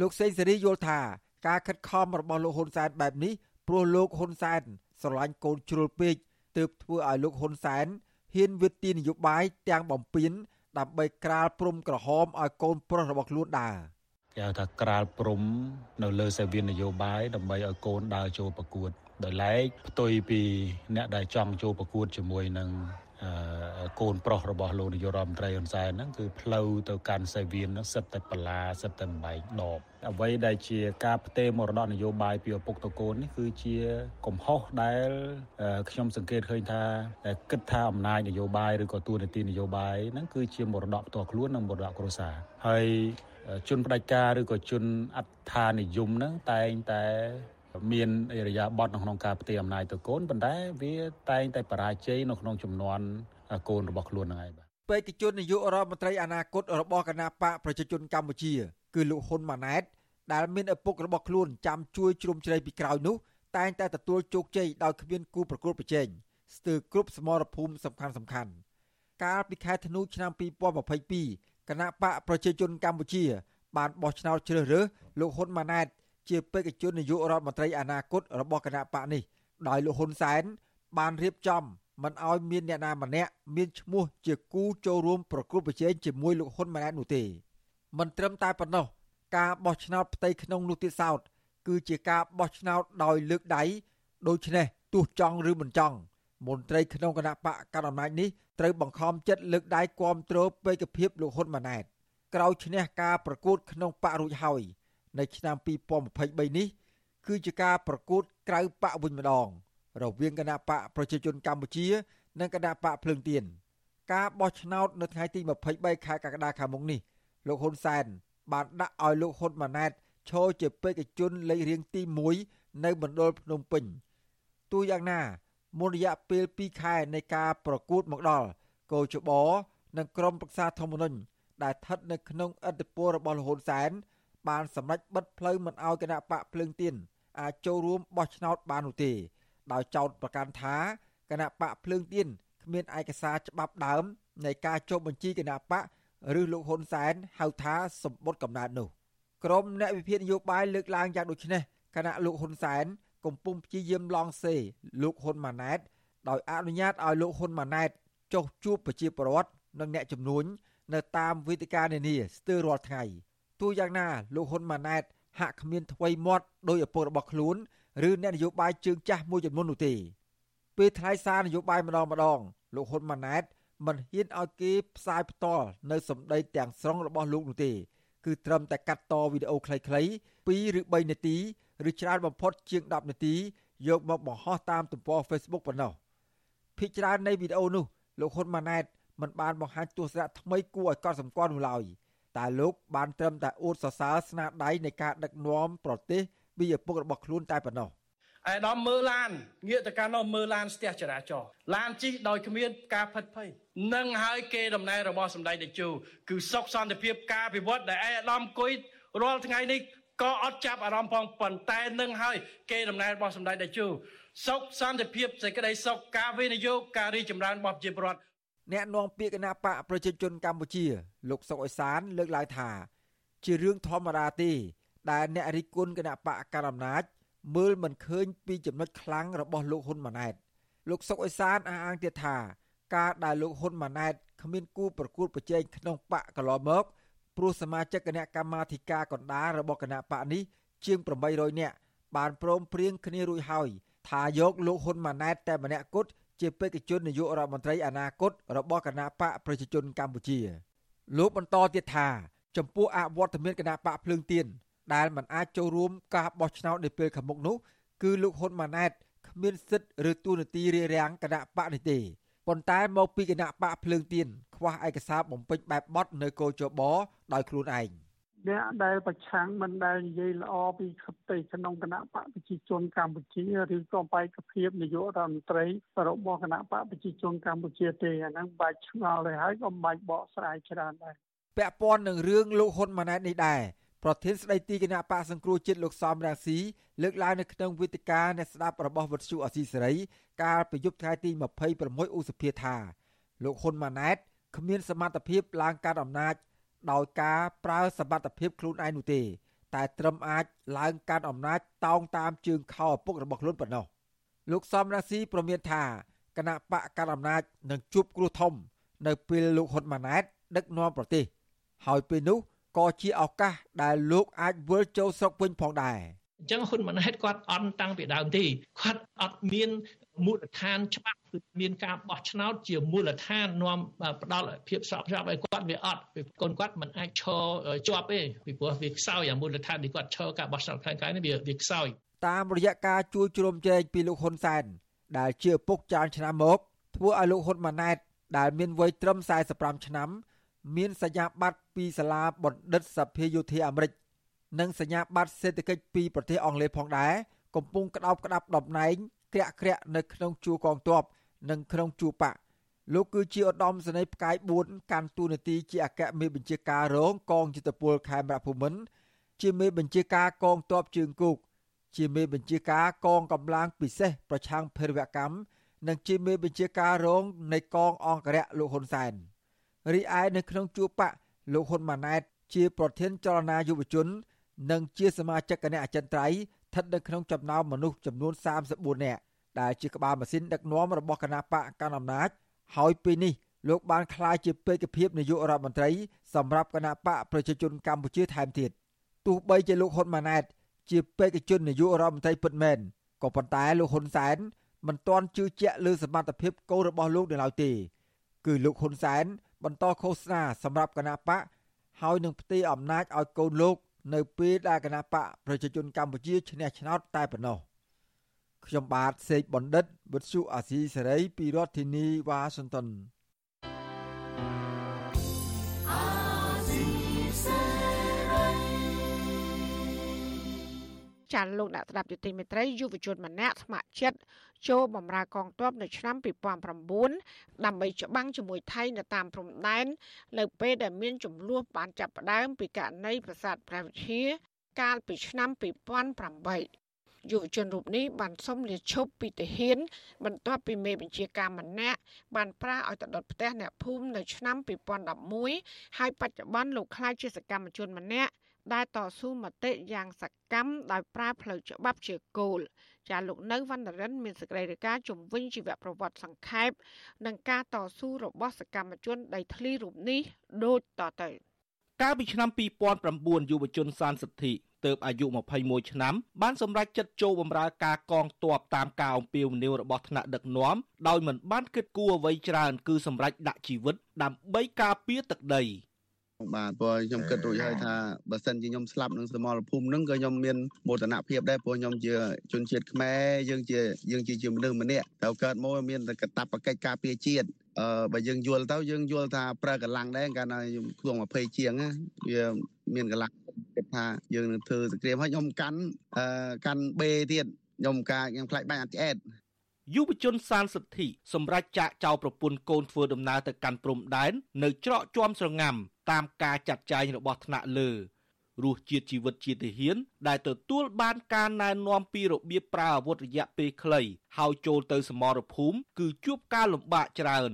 លោកសេងសេរីយល់ថាការខិតខំរបស់លោកហ៊ុនសែនបែបនេះព្រោះលោកហ៊ុនសែនស្រឡាញ់កូនជ្រុលពេកទើបធ្វើឲ្យលោកហ៊ុនសែនហ៊ានវិទ្យានយោបាយទាំងបំពេញ ដើម្បីក្រាលព្រំក្រហមឲ្យកូនប្រុសរបស់ខ្លួនដើរគេហៅថាក្រាលព្រំនៅលើសេវាននយោបាយដើម្បីឲ្យកូនដើរចូលប្រកួតដោយឡែកផ្ទុយពីអ្នកដែលចង់ចូលប្រកួតជាមួយនឹង កូនប្រុសរបស់លោកនាយករដ្ឋមន្ត្រីហ៊ុនសែនហ្នឹងគឺផ្លូវទៅកាន់សេវៀនហ្នឹងសិតតែបលាសិតតែបំបែកដបអ្វីដែលជាការផ្ទេរមរតកនយោបាយពីឪពុកទៅកូននេះគឺជាកំហុសដែលខ្ញុំសង្កេតឃើញថាគិតថាអំណាចនយោបាយឬក៏ទួលនីតិនយោបាយហ្នឹងគឺជាមរតកផ្ទាល់ខ្លួននិងមរតកគ្រួសារហើយជនផ្ដាច់ការឬក៏ជនអត្ថានិយមហ្នឹងតែងតែ មានអរិយាប័ត្រនៅក្នុងការផ្ទេរអំណាចទៅកូនប៉ុន្តែវាតែងតែបរាជ័យនៅក្នុងចំនួនកូនរបស់ខ្លួនហ្នឹងឯងបាទបេក្ខជននាយករដ្ឋមន្ត្រីអនាគតរបស់គណៈបកប្រជាជនកម្ពុជា គឺលោកហ៊ុនម៉ាណែត ដែលមានឪពុករបស់ខ្លួនចាំជួយជ្រោមជ្រែងពីក្រោយនោះតែងតែទទួលជោគជ័យដោយគ្មានគូប្រកួតប្រជែងស្ទើរគ្រប់សមរភូមិសំខាន់សំខាន់កាលពីខែធ្នូឆ្នាំ2022គណៈបកប្រជាជនកម្ពុជា បានបោះឆ្នោតជ្រើសរើសលោកហ៊ុនម៉ាណែត ជាបេក្ខជននាយករដ្ឋមន្ត្រីអនាគតរបស់គណៈបកនេះដោយលោកហ៊ុនសែនបានរៀបចំមិនឲ្យមានអ្នកណាម្នាក់មានឈ្មោះជាគូចូលរួមប្រគល់ប្រជែងជាមួយលោកហ៊ុនម៉ាណែតនោះទេមិនត្រឹមតែប៉ុណ្ណោះការបោះឆ្នោតផ្ទៃក្នុងនោះទៀតសោតគឺជាការបោះឆ្នោតដោយលើកដៃដូច្នេះទោះចង់ឬមិនចង់មន្ត្រីក្នុងគណៈបកកណ្ដាលអំណាចនេះត្រូវបង្ខំចិត្តលើកដៃគាំទ្របេក្ខភាពលោកហ៊ុនម៉ាណែតក្រោយឈ្នះការប្រកួតក្នុងបករួចហើយ នៅឆ្នាំ2023នេះ គឺជាការប្រកួតក្រៅបកវិញម្ដង រវាងគណៈបកប្រជាជនកម្ពុជា និងគណៈបកភ្លើងទៀនការបោះឆ្នោតនៅថ្ងៃទី23ខែកក្កដាខាងមុខនេះលោកហ៊ុនសែនបានដាក់ឲ្យលោកហ៊ុនម៉ាណែតឈរជាបេក្ខជនលេខរៀងទី1នៅមណ្ឌលភ្នំពេញទោះយ៉ាងណាមុនរយៈពេល2ខែនៃការប្រកួតមកដល់កោជបនិងក្រុមប្រឹក្សាធម្មនុញ្ញដែលស្ថិតនៅក្នុងអធិបតេយ្យរបស់លោកហ៊ុនសែន បានសម្រេចបិទផ្លូវមិនឲ្យគណៈបកភ្លើងទៀនអាចចូលរួមបោះឆ្នោតបាននោះទេដោយចោទប្រកាន់ថាគណៈបកភ្លើងទៀនគ្មានឯកសារច្បាប់ដើមនៃការចុះបញ្ជីគណៈបកឬលោកហ៊ុនសែនហៅថាសម្បត្តិកំណើតនោះក្រមអ្នកវិភាគនយោបាយលើកឡើងយ៉ាងដូចនេះគណៈលោកហ៊ុនសែនកំពុងព្យាយាមឡងសេលោកហ៊ុនម៉ាណែតដោយអនុញ្ញាតឲ្យលោកហ៊ុនម៉ាណែតចុះជួបប្រជាពលរដ្ឋនិងអ្នកជំនួញនៅតាមវេទិកានានាស្ទើររាល់ថ្ងៃ ទោះយ៉ាងណាលោកហ៊ុនម៉ាណែតហាក់គ្មានថ្មីមាត់ដោយឪពុករបស់ខ្លួនឬអ្នកនយោបាយជើងចាស់មួយចំនួននោះទេពេលថ្លែងសារនយោបាយម្ដងម្ដងលោកហ៊ុនម៉ាណែតមិនហ៊ានឲ្យគេផ្សាយផ្ទាល់នៅសម្ដីទាំងស្រុងរបស់លោកនោះទេគឺត្រឹមតែកាត់តវីដេអូខ្លីៗ2ឬ3នាទីឬច្រើនបំផុតជាង10នាទីយកមកបង្ហោះតាមទំព័រ Facebook ប៉ុណ្ណោះភាគច្រើននៃវីដេអូនោះលោកហ៊ុនម៉ាណែតមិនបានបង្ហាញទស្សនៈថ្មីគួរឲ្យកត់សម្គាល់នោះឡើយ តែលោកបានត្រឹមតែអួតសរសើរស្នាដៃនៃការដឹកនាំប្រទេសពីឪពុករបស់ខ្លួនតែប៉ុណ្ណោះឯដំមើលឡានងាកទៅកាន់នោះមើលឡានស្ទះចរាចរណ៍ឡានជិះដោយគ្មានការផិតភ័យនឹងហើយគេដំណើររបស់សម្ដេចតេជោគឺសុខសន្តិភាពការពិវត្តដែលឯអាដាមគុយរាល់ថ្ងៃនេះក៏អត់ចាប់អារម្មណ៍ផងប៉ុន្តែនឹងហើយគេដំណើររបស់សម្ដេចតេជោសុខសន្តិភាពសេចក្តីសុខការវិនិយោគការរីចម្រើនរបស់ប្រជាពលរដ្ឋ អ្នកនាំពាក្យគណៈបកប្រជាជនកម្ពុជា លោកសុកអេសាន លើកឡើងថា ជារឿងធម្មតាទេ ដែលអ្នករិះគន់គណៈបកកណ្ដាលអំណាចមើលមិនឃើញពីចំណុចខ្លាំងរបស់លោកហ៊ុនម៉ាណែតលោកសុកអេសានអះអាងទៀតថា ការដែលលោកហ៊ុនម៉ាណែតគ្មានគូប្រកួតប្រជែងក្នុងបកកន្លងមកព្រោះសមាជិកគណៈកម្មាធិការកណ្ដាលរបស់គណៈបកនេះជាង800នាក់បានព្រមព្រៀងគ្នារួចហើយថាយកលោកហ៊ុនម៉ាណែតតែម្នាក់គត់ ជាបេក្ខជននាយករដ្ឋមន្ត្រីអនាគតរបស់គណៈបកប្រជាជនកម្ពុជាលោកបន្តទៀតថា ចំពោះអវត្តមានគណៈបកភ្លើងទៀនដែលមិនអាចចូលរួមការបោះឆ្នោតនៅពេលខាងមុខនោះគឺលោកហ៊ុនម៉ាណែតគ្មានសិទ្ធិឬទូនាទីរារាំងគណៈបកនេះទេប៉ុន្តែមកពីគណៈបកភ្លើងទៀនខ្វះឯកសារបំពេញបែបបត់នៅកោជបដោយខ្លួនឯង អ្នកដែលប្រឆាំងមិនដែលនិយាយល្អពីខិតីក្នុងគណៈបកប្រជាជនកម្ពុជាឬក៏បេក្ខភាពនាយករដ្ឋមន្ត្រីរបស់គណៈបកប្រជាជនកម្ពុជាទេអាហ្នឹងបាច់ឆ្ងល់ទៅហើយក៏បាច់បកស្រាយច្រើនដែរពាក់ព័ន្ធនឹងរឿងលោកហ៊ុនម៉ាណែតនេះដែរប្រធានស្ដីទីគណៈបកសង្គ្រោះជាតិលោកសំរាំងស៊ីលើកឡើងនៅក្នុងវេទិកាអ្នកស្ដាប់របស់វិទ្យុអសីសេរីកាលពីយប់ថ្ងៃទី26ឧសភាថាលោកហ៊ុនម៉ាណែតគ្មានសមត្ថភាពឡើងកាន់អំណាច ដោយការប្រើសមត្ថភាពខ្លួនឯងនោះទេ តែត្រឹមអាចឡើងកាន់អំណាចតោងតាមជើងខោឪពុករបស់ខ្លួនប៉ុណ្ណោះលោកសំរាស៊ីប្រមានថាគណៈបកកណ្ដាលអំណាចនឹងជួបគ្រោះធំ នៅពេលលោកហ៊ុនម៉ាណែតដឹកនាំប្រទេស ហើយពេលនោះក៏ជាឱកាសដែលលោកអាចវិលចូលស្រុកវិញផងដែរ អញ្ចឹងហ៊ុនម៉ាណែតគាត់អន់តាំងពីដើមទេគាត់អត់មានមូលដ្ឋានច្បាប់គឺមានការបោះឆ្នោតជាមូលដ្ឋាននាំផ្ដល់ភាពស្របច្បាប់ឲ្យគាត់វាអត់ពីកូនគាត់មិនអាចឈរជាប់ទេពីព្រោះវាខ្សោយអាមូលដ្ឋានដែលគាត់ឈរការបោះឆ្នោតខាងក្រៅនេះវាវាខ្សោយតាមរយៈការជួយជ្រោមជ្រែងពីលោកហ៊ុនសែនដែលជាឪពុកចានឆ្នាំមកធ្វើឲ្យលោកហ៊ុនម៉ាណែតដែលមានវ័យត្រឹម45ឆ្នាំ មានសញ្ញាបត្រពីសាលាបណ្ឌិតសភាយោធាអាមេរិក និងសញ្ញាបត្រសេដ្ឋកិច្ចពីប្រទេសអង់គ្លេសផងដែរកំពុងក្តោបក្តាប់តំណែងក្រាក់ក្រាក់នៅក្នុងជួរកងទ័ពនិងក្នុងជួរបកលោកគឺជាឧត្តមសេនីយ៍ផ្កាយ4កាន់តួនាទីជាអគ្គមេបញ្ជាការរងកងយុទ្ធពលខេមរភូមិន្ទជាមេបញ្ជាការកងទ័ពជើងគោកជាមេបញ្ជាការកងកម្លាំងពិសេសប្រឆាំងភេរវកម្មនិងជាមេបញ្ជាការរងនៃកងអង្គរៈលោកហ៊ុនសែនរីឯនៅក្នុងជួរបកលោកហ៊ុនម៉ាណែតជាប្រធានចលនាយុវជន និងជាសមាជិកគណៈអចិន្ត្រៃយ៍ស្ថិតនៅក្នុងចំណោមមនុស្សចំនួន34នាក់ដែលជាក្បាលម៉ាស៊ីនដឹកនាំរបស់គណៈបកកណ្ដាលអំណាចហើយពេលនេះលោកបានក្លាយជាបេក្ខភាពនាយករដ្ឋមន្ត្រីសម្រាប់គណៈបកប្រជាជនកម្ពុជាថែមទៀតទោះបីជាលោកហ៊ុនម៉ាណែត ជាបេក្ខជននាយករដ្ឋមន្ត្រីពិតមែនក៏ប៉ុន្តែលោកហ៊ុនសែនមិនទាន់ជឿជាក់លើសមត្ថភាពកូនរបស់លោកនៅឡើយទេ គឺលោកហ៊ុនសែនបន្តឃោសនាសម្រាប់គណៈបកហើយនឹងផ្ទេរអំណាចឲ្យកូនលោក នៅពេលដែលគណៈបកប្រជាជនកម្ពុជាឈ្នះឆ្នោតតែប៉ុណ្ណោះខ្ញុំបាទសេកបណ្ឌិតវុទ្ធុអាស៊ីសេរីពីរដ្ឋធានីវ៉ាស៊ីនតោន ចាលោកអ្នកស្ដាប់យុតិមេត្រីយុវជនម្នាក់ស្ម័គ្រចិត្តចូលបម្រើកងទ័ពនៅឆ្នាំ2009ដើម្បីច្បាំងជាមួយថៃនៅតាមព្រំដែននៅពេលដែលមានចំនួនបានចាប់ផ្ដើមពីករណីប្រាសាទព្រះវិហារកាលពីឆ្នាំ2008យុវជនរូបនេះបានសុំលាឈប់ពីទាហាន បន្ទាប់ពីមេបញ្ជាការម្នាក់បានប្រាឲ្យទៅដុតផ្ទះអ្នកភូមិនៅឆ្នាំ2011ហើយបច្ចុប្បន្នលោកខ្លាចជាសកម្មជនម្នាក់ ដែលតស៊ូមតិយ៉ាងសកម្មដោយប្រើផ្លូវច្បាប់ជាគោលចាលោកនៅវណ្ណរិនមានសេចក្តីរាយការណ៍ជំវិញជីវប្រវត្តិសង្ខេបនិងការតស៊ូរបស់សកម្មជនដីធ្លីរូបនេះដូចតទៅកាលពីឆ្នាំ2009យុវជនសានសិទ្ធិទើបអាយុ21ឆ្នាំបានសម្រេចចិត្តចូលបម្រើការកងទ័ពតាមការអំពាវនាវរបស់ថ្នាក់ដឹកនាំដោយមិនបានគិតគូរអ្វីច្រើនគឺសម្រេចដាក់ជីវិតដើម្បីការពារទឹកដី បាទព្រោះខ្ញុំគិតរួចហើយថាបើសិនជាខ្ញុំស្លាប់នឹងសមរភូមិនឹងក៏ខ្ញុំមានមោទនភាពដែរព្រោះខ្ញុំជាជនជាតិខ្មែរយើងជាយើងជាមនុស្សម្នាក់ត្រូវកើតមកមានតែកតបកិច្ចការពារជាតិអឺបើយើងយល់ទៅយើងយល់ថាប្រើកម្លាំងដែរកាលណាខ្ញុំក្នុង20ជាងវាមានកម្លាំងគិតថាយើងនឹងធ្វើសង្គ្រាមហើយខ្ញុំកាន់អឺកាន់បេទៀតខ្ញុំការខ្ញុំខ្លាចបាញ់អត់ឆ្អែតយុវជនសានសិទ្ធិសម្រាប់ចាក់ចោលប្រពន្ធកូនធ្វើដំណើរទៅកាន់ព្រំដែននៅច្រកជាំស្រងាំ តាមការចាត់ចែងរបស់ថ្នាក់លើរសជាតិជីវិតជាទាហាន ដែលទទួលបានការណែនាំពីរបៀបប្រើអាវុធរយៈពេលខ្លីហើយចូលទៅសមរភូមិគឺជួបការលំបាកច្រើន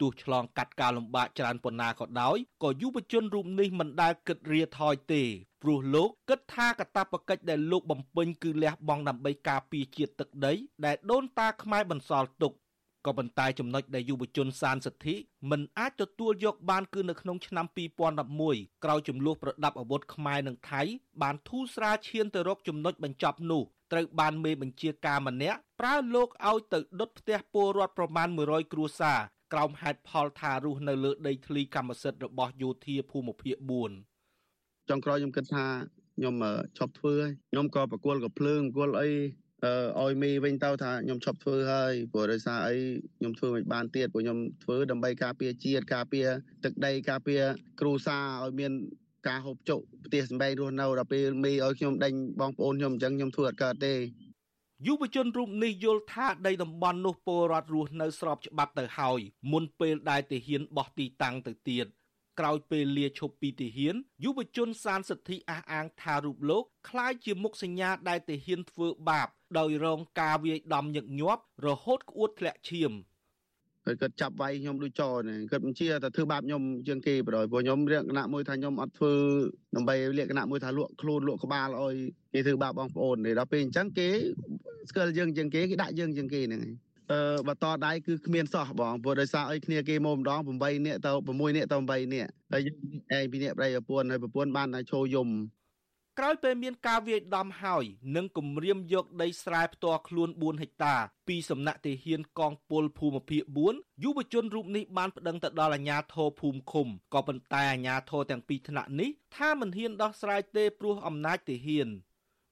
ទោះឆ្លងកាត់ការលំបាកច្រើនប៉ុណ្ណាក៏ដោយក៏យុវជនរូបនេះមិនដែលគិតរាថយទេព្រោះលោកគិតថាកតាបកិច្ចដែលលោកបំពេញគឺលះបង់ដើម្បីការពារជាតិទឹកដី ដែលដូនតាខ្មែរបន្សល់ទុក ក៏ប៉ុន្តែចំណុចដែលយុវជនសានសិទ្ធិមិនអាចទទួលយកបានគឺនៅក្នុងឆ្នាំ2011ក្រោយចំនួនប្រដាប់អាវុធខ្មែរនិងថៃបានធូរស្រាលឈានទៅរកចំណុចបញ្ចប់នោះត្រូវបានមេបញ្ជាការម្នាក់ប្រើលោកឲ្យទៅដុតផ្ទះពលរដ្ឋប្រមាណ100គ្រួសារក្រោមហេតុផលថារស់នៅលើដីធ្លីកម្មសិទ្ធិរបស់យោធាភូមិភាគ4ចុងក្រោយខ្ញុំគិតថាខ្ញុំឈប់ធ្វើខ្ញុំក៏ប្រគល់ក៏ភ្លើងប្រគល់អី ឲ្យមីវិញទៅថាខ្ញុំឈប់ធ្វើហើយព្រោះដោយសារអីខ្ញុំធ្វើមិនបានទៀតព្រោះខ្ញុំធ្វើដើម្បីការពារជាតិការពារទឹកដីការពារគ្រួសារឲ្យមានការហូបចុកផ្ទះសម្បែងរស់នៅដល់ពេលមីឲ្យខ្ញុំដេញបងប្អូនខ្ញុំអញ្ចឹងខ្ញុំធ្វើអត់កើតទេយុវជនរូបនេះយល់ថាដីតំបន់នោះពលរដ្ឋរស់នៅស្របច្បាប់ទៅហើយមុនពេលដែលទាហានបោះទីតាំងទៅទៀត ក្រោយពេលលាឈប់ពីទាហានយុវជនសានសិទ្ធិអះអាងថារូបលោកคล้ายជាមុខសញ្ញាដែលទាហានធ្វើបាបដោយរងការវាយដំញឹកញាប់រហូតក្អួតធ្លាក់ឈាមហើយគាត់ចាប់វាយខ្ញុំដូចចោនេះគាត់មិនជាតែធ្វើបាបខ្ញុំជាងគេបដ ாய் ព្រោះខ្ញុំលក្ខណៈមួយថាខ្ញុំអត់ធ្វើដើម្បីលក្ខណៈមួយថាលក់ខ្លួនលក់ក្បាលឲ្យគេធ្វើបាបបងប្អូនដល់ពេលអញ្ចឹងគេស្គាល់យើងជាងគេគេដាក់យើងជាងគេហ្នឹងហើយ អឺបន្តដៃគឺគ្មានសោះបងព្រោះដោយសារអីគ្នាគេមកម្ដង8នាក់ទៅ6នាក់ទៅ8នាក់ហើយយើងឯងពីនាក់ប្រៃប្រពន្ធហើយប្រពន្ធបានតែឈោយំក្រោយពេលមានការវាយដំហើយនិងគម្រាមយកដីស្រែផ្ទាល់ខ្លួន4ហិកតា ពីសំណាក់ទាហានកងពលភូមិភាគ4យុវជនរូបនេះបានប្តឹងទៅដល់អាជ្ញាធរភូមិឃុំក៏ប៉ុន្តែអាជ្ញាធរទាំងពីរថ្នាក់នេះថាមិនហ៊ានដោះស្រាយទេព្រោះអំណាចទាហាន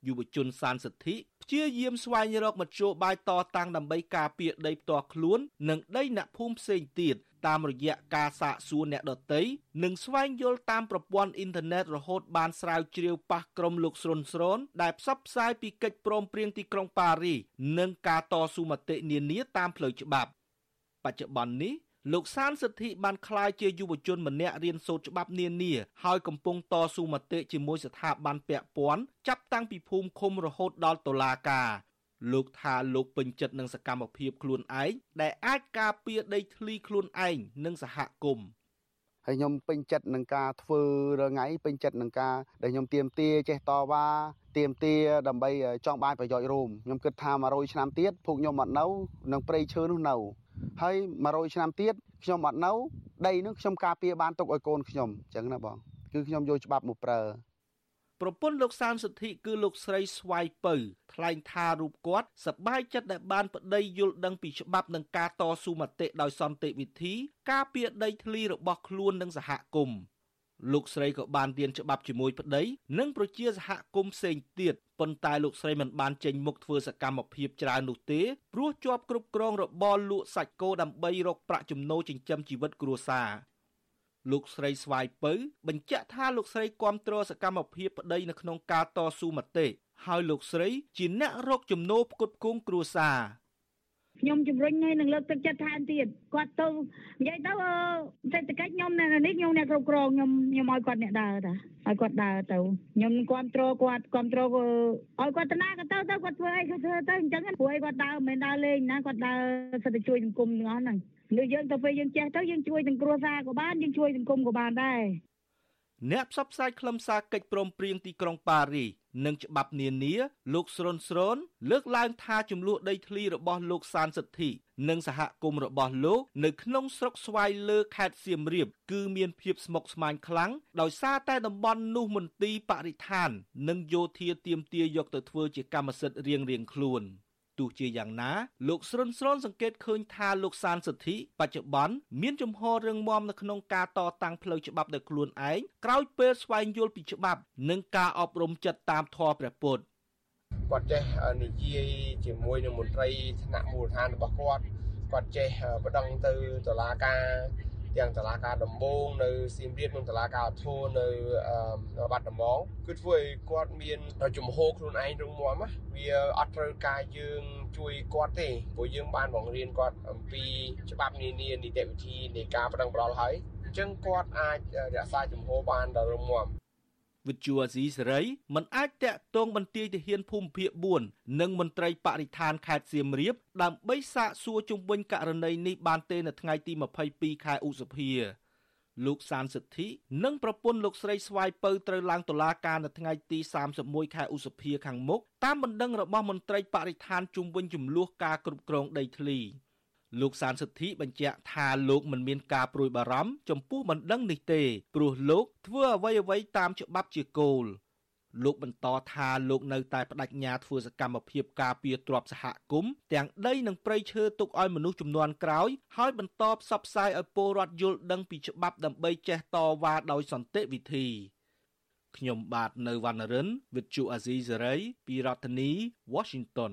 យុវជនសានសិទ្ធិ ព្យាយាមស្វែងរកមធ្យោបាយតតាំងដើម្បីការពារដីផ្ទាល់ខ្លួន និងដីអ្នកភូមិផ្សេងទៀតតាមរយៈការសាកសួរអ្នកដទៃនិងស្វែងយល់តាមប្រព័ន្ធអ៊ីនធឺណិតរហូតបានស្រាវជ្រាវប៉ះក្រុមលោកស្រុនស្រនដែលផ្សព្វផ្សាយពីកិច្ចព្រមព្រៀងទីក្រុងប៉ារីនិងការតស៊ូមតិនានាតាមផ្លូវច្បាប់ បច្ចុប្បន្ននេះ លោកសានសិទ្ធិបានក្លាយជាយុវជនម្នាក់រៀនសូត្រច្បាប់នានាហើយកំពុងតស៊ូមតិជាមួយស្ថាប័នពាក់ព័ន្ធចាប់តាំងពីភូមិឃុំរហូតដល់តុលាការលោកថាលោកពេញចិត្តនឹងសកម្មភាពខ្លួនឯងដែលអាចការពារដីធ្លីខ្លួនឯងនិងសហគមន៍ហើយខ្ញុំពេញចិត្តនឹងការធ្វើរងៃពេញចិត្តនឹងការដែលខ្ញុំទៀមទាចេះតវ៉ាទៀមទាដើម្បីចង់បានប្រយោជន៍រួមខ្ញុំគិតថា100ឆ្នាំទៀតភូកខ្ញុំអត់នៅនឹងព្រៃឈើនោះនៅ ហើយ100ឆ្នាំទៀតខ្ញុំអត់នៅដីនឹងខ្ញុំការពារបានទុកឲ្យកូនខ្ញុំអញ្ចឹងណាបងគឺខ្ញុំយកច្បាប់មកប្រើប្រពន្ធលោកសានសិទ្ធិគឺលោកស្រីស្វាយពៅថ្លែងថារូបគាត់សប្បាយចិត្តដែលបានប្តីយល់ដឹងពីច្បាប់និងការតស៊ូមតិដោយសន្តិវិធី ការពារដីធ្លីរបស់ខ្លួននិងសហគមន៍លោកស្រីក៏បានរៀនច្បាប់ជាមួយប្តី និងប្រជាសហគមន៍ផ្សេងទៀត ប៉ុន្តែលោកស្រីមិនបានចេញមុខធ្វើសកម្មភាពច្រើននោះទេព្រោះជាប់គ្រប់គ្រងរបរលក់សាច់គោដើម្បីរកប្រាក់ចំណូលចិញ្ចឹមជីវិតគ្រួសារលោកស្រីស្វាយពៅបញ្ជាក់ថាលោកស្រីគ្រប់គ្រងសកម្មភាពប្តីនៅក្នុងការតស៊ូមតិហើយលោកស្រីជាអ្នករកចំណូលផ្គត់ផ្គង់គ្រួសារ ខ្ញុំជំរុញឲ្យនឹងលើកទឹកចិត្តថែមទៀតគាត់ទៅនិយាយទៅសេដ្ឋកិច្ចខ្ញុំនៅនេះខ្ញុំអ្នកគ្រប់គ្រងខ្ញុំខ្ញុំឲ្យគាត់អ្នកដើរតាឲ្យគាត់ដើរទៅខ្ញុំគ្រប់គ្រងគាត់គ្រប់គ្រងឲ្យគាត់ទៅណាក៏ទៅទៅគាត់ធ្វើអីគាត់ធ្វើទៅអញ្ចឹងព្រោះអីគាត់ដើរមិនមែនដើរលេងណាគាត់ដើរសិតតែជួយសង្គមទាំងអស់ហ្នឹងលើយើងទៅពេលយើងចេះទៅយើងជួយទាំងគ្រួសារក៏បានយើងជួយសង្គមក៏បានដែរអ្នកផ្សព្វផ្សាយខ្លឹមសារកិច្ចព្រមព្រៀងទីក្រុងប៉ារី និងច្បាប់នានាលោកស្រុនស្រូនលើកឡើងថាចំនួនដីធ្លីរបស់លោកសានសិទ្ធិនិងសហគមន៍របស់លោកនៅក្នុងស្រុកស្វាយលើខេត្តសៀមរាបគឺមានភាពស្មុគស្មាញខ្លាំងដោយសារតែតំបន់នោះមន្ទីរបរិស្ថាន និងយោធាទាមទារយកទៅធ្វើជាកម្មសិទ្ធិរៀងៗខ្លួន។ ទោះជាយ៉ាងណាលោកស្រុនស្រូនសង្កេតឃើញថាលោកសានសិទ្ធិបច្ចុប្បន្នមានជំហររឹងមាំនៅក្នុងការតតាំងផ្លូវច្បាប់ដោយខ្លួនឯងក្រោយពេលស្វែងយល់ពីច្បាប់ និងការអប់រំចិត្តតាមធម៌ព្រះពុទ្ធគាត់ចេះនិយាយជាមួយនឹងមន្ត្រីថ្នាក់មូលដ្ឋានរបស់គាត់គាត់ចេះបដិងទៅតុលាការ ទាំងតឡាការដំបងនៅសៀមរាបនិងតឡាការធូនៅបាត់ដំបងគឺធ្វើឲ្យគាត់មានជំហរខ្លួនឯងរឹងមាំណាវាអត់ត្រូវការយើងជួយគាត់ទេព្រោះយើងបានបង្រៀនគាត់អំពីច្បាប់នានានីតិវិធីនៃការប្រឹងប្រែងហើយអញ្ចឹងគាត់អាចរក្សាជំហរបានដល់រឹងមាំ វិទ្យុអាស៊ីសេរីមិនអាចតាក់ទងបន្ទាយទាហានភូមិភាគ4និងមន្ត្រីបរិស្ថានខេត្តសៀមរាបដើម្បីសាកសួរជុំវិញករណីនេះបានទេនៅថ្ងៃទី22ខែឧសភាលោកសានសិទ្ធិនិងប្រពន្ធលោកស្រីស្វាយពៅត្រូវឡើងតុលាការនៅថ្ងៃទី31ខែឧសភាខាងមុខតាមបណ្ដឹងរបស់មន្ត្រីបរិស្ថានជុំវិញចំនួនការគ្រប់គ្រងដីធ្លី លោកសានសិទ្ធិបញ្ជាក់ថាលោកមិនមានការព្រួយបារម្ភចំពោះបណ្ដឹងនេះទេ ព្រោះលោកធ្វើអ្វីអ្វីតាមច្បាប់ជាគោលលោកបន្តថាលោកនៅតែបដិញ្ញាធ្វើសកម្មភាពការពារទ្រព្យសហគមន៍ទាំងដីនិងព្រៃឈើទុកឲ្យមនុស្សចំនួនក្រោយហើយបន្តផ្សព្វផ្សាយឲ្យពលរដ្ឋយល់ដឹងពីច្បាប់ដើម្បីចេះតវ៉ាដោយសន្តិវិធីខ្ញុំបាទនៅវណ្ណរិន With Chu Azizi Saray ពីរដ្ឋធានី Washington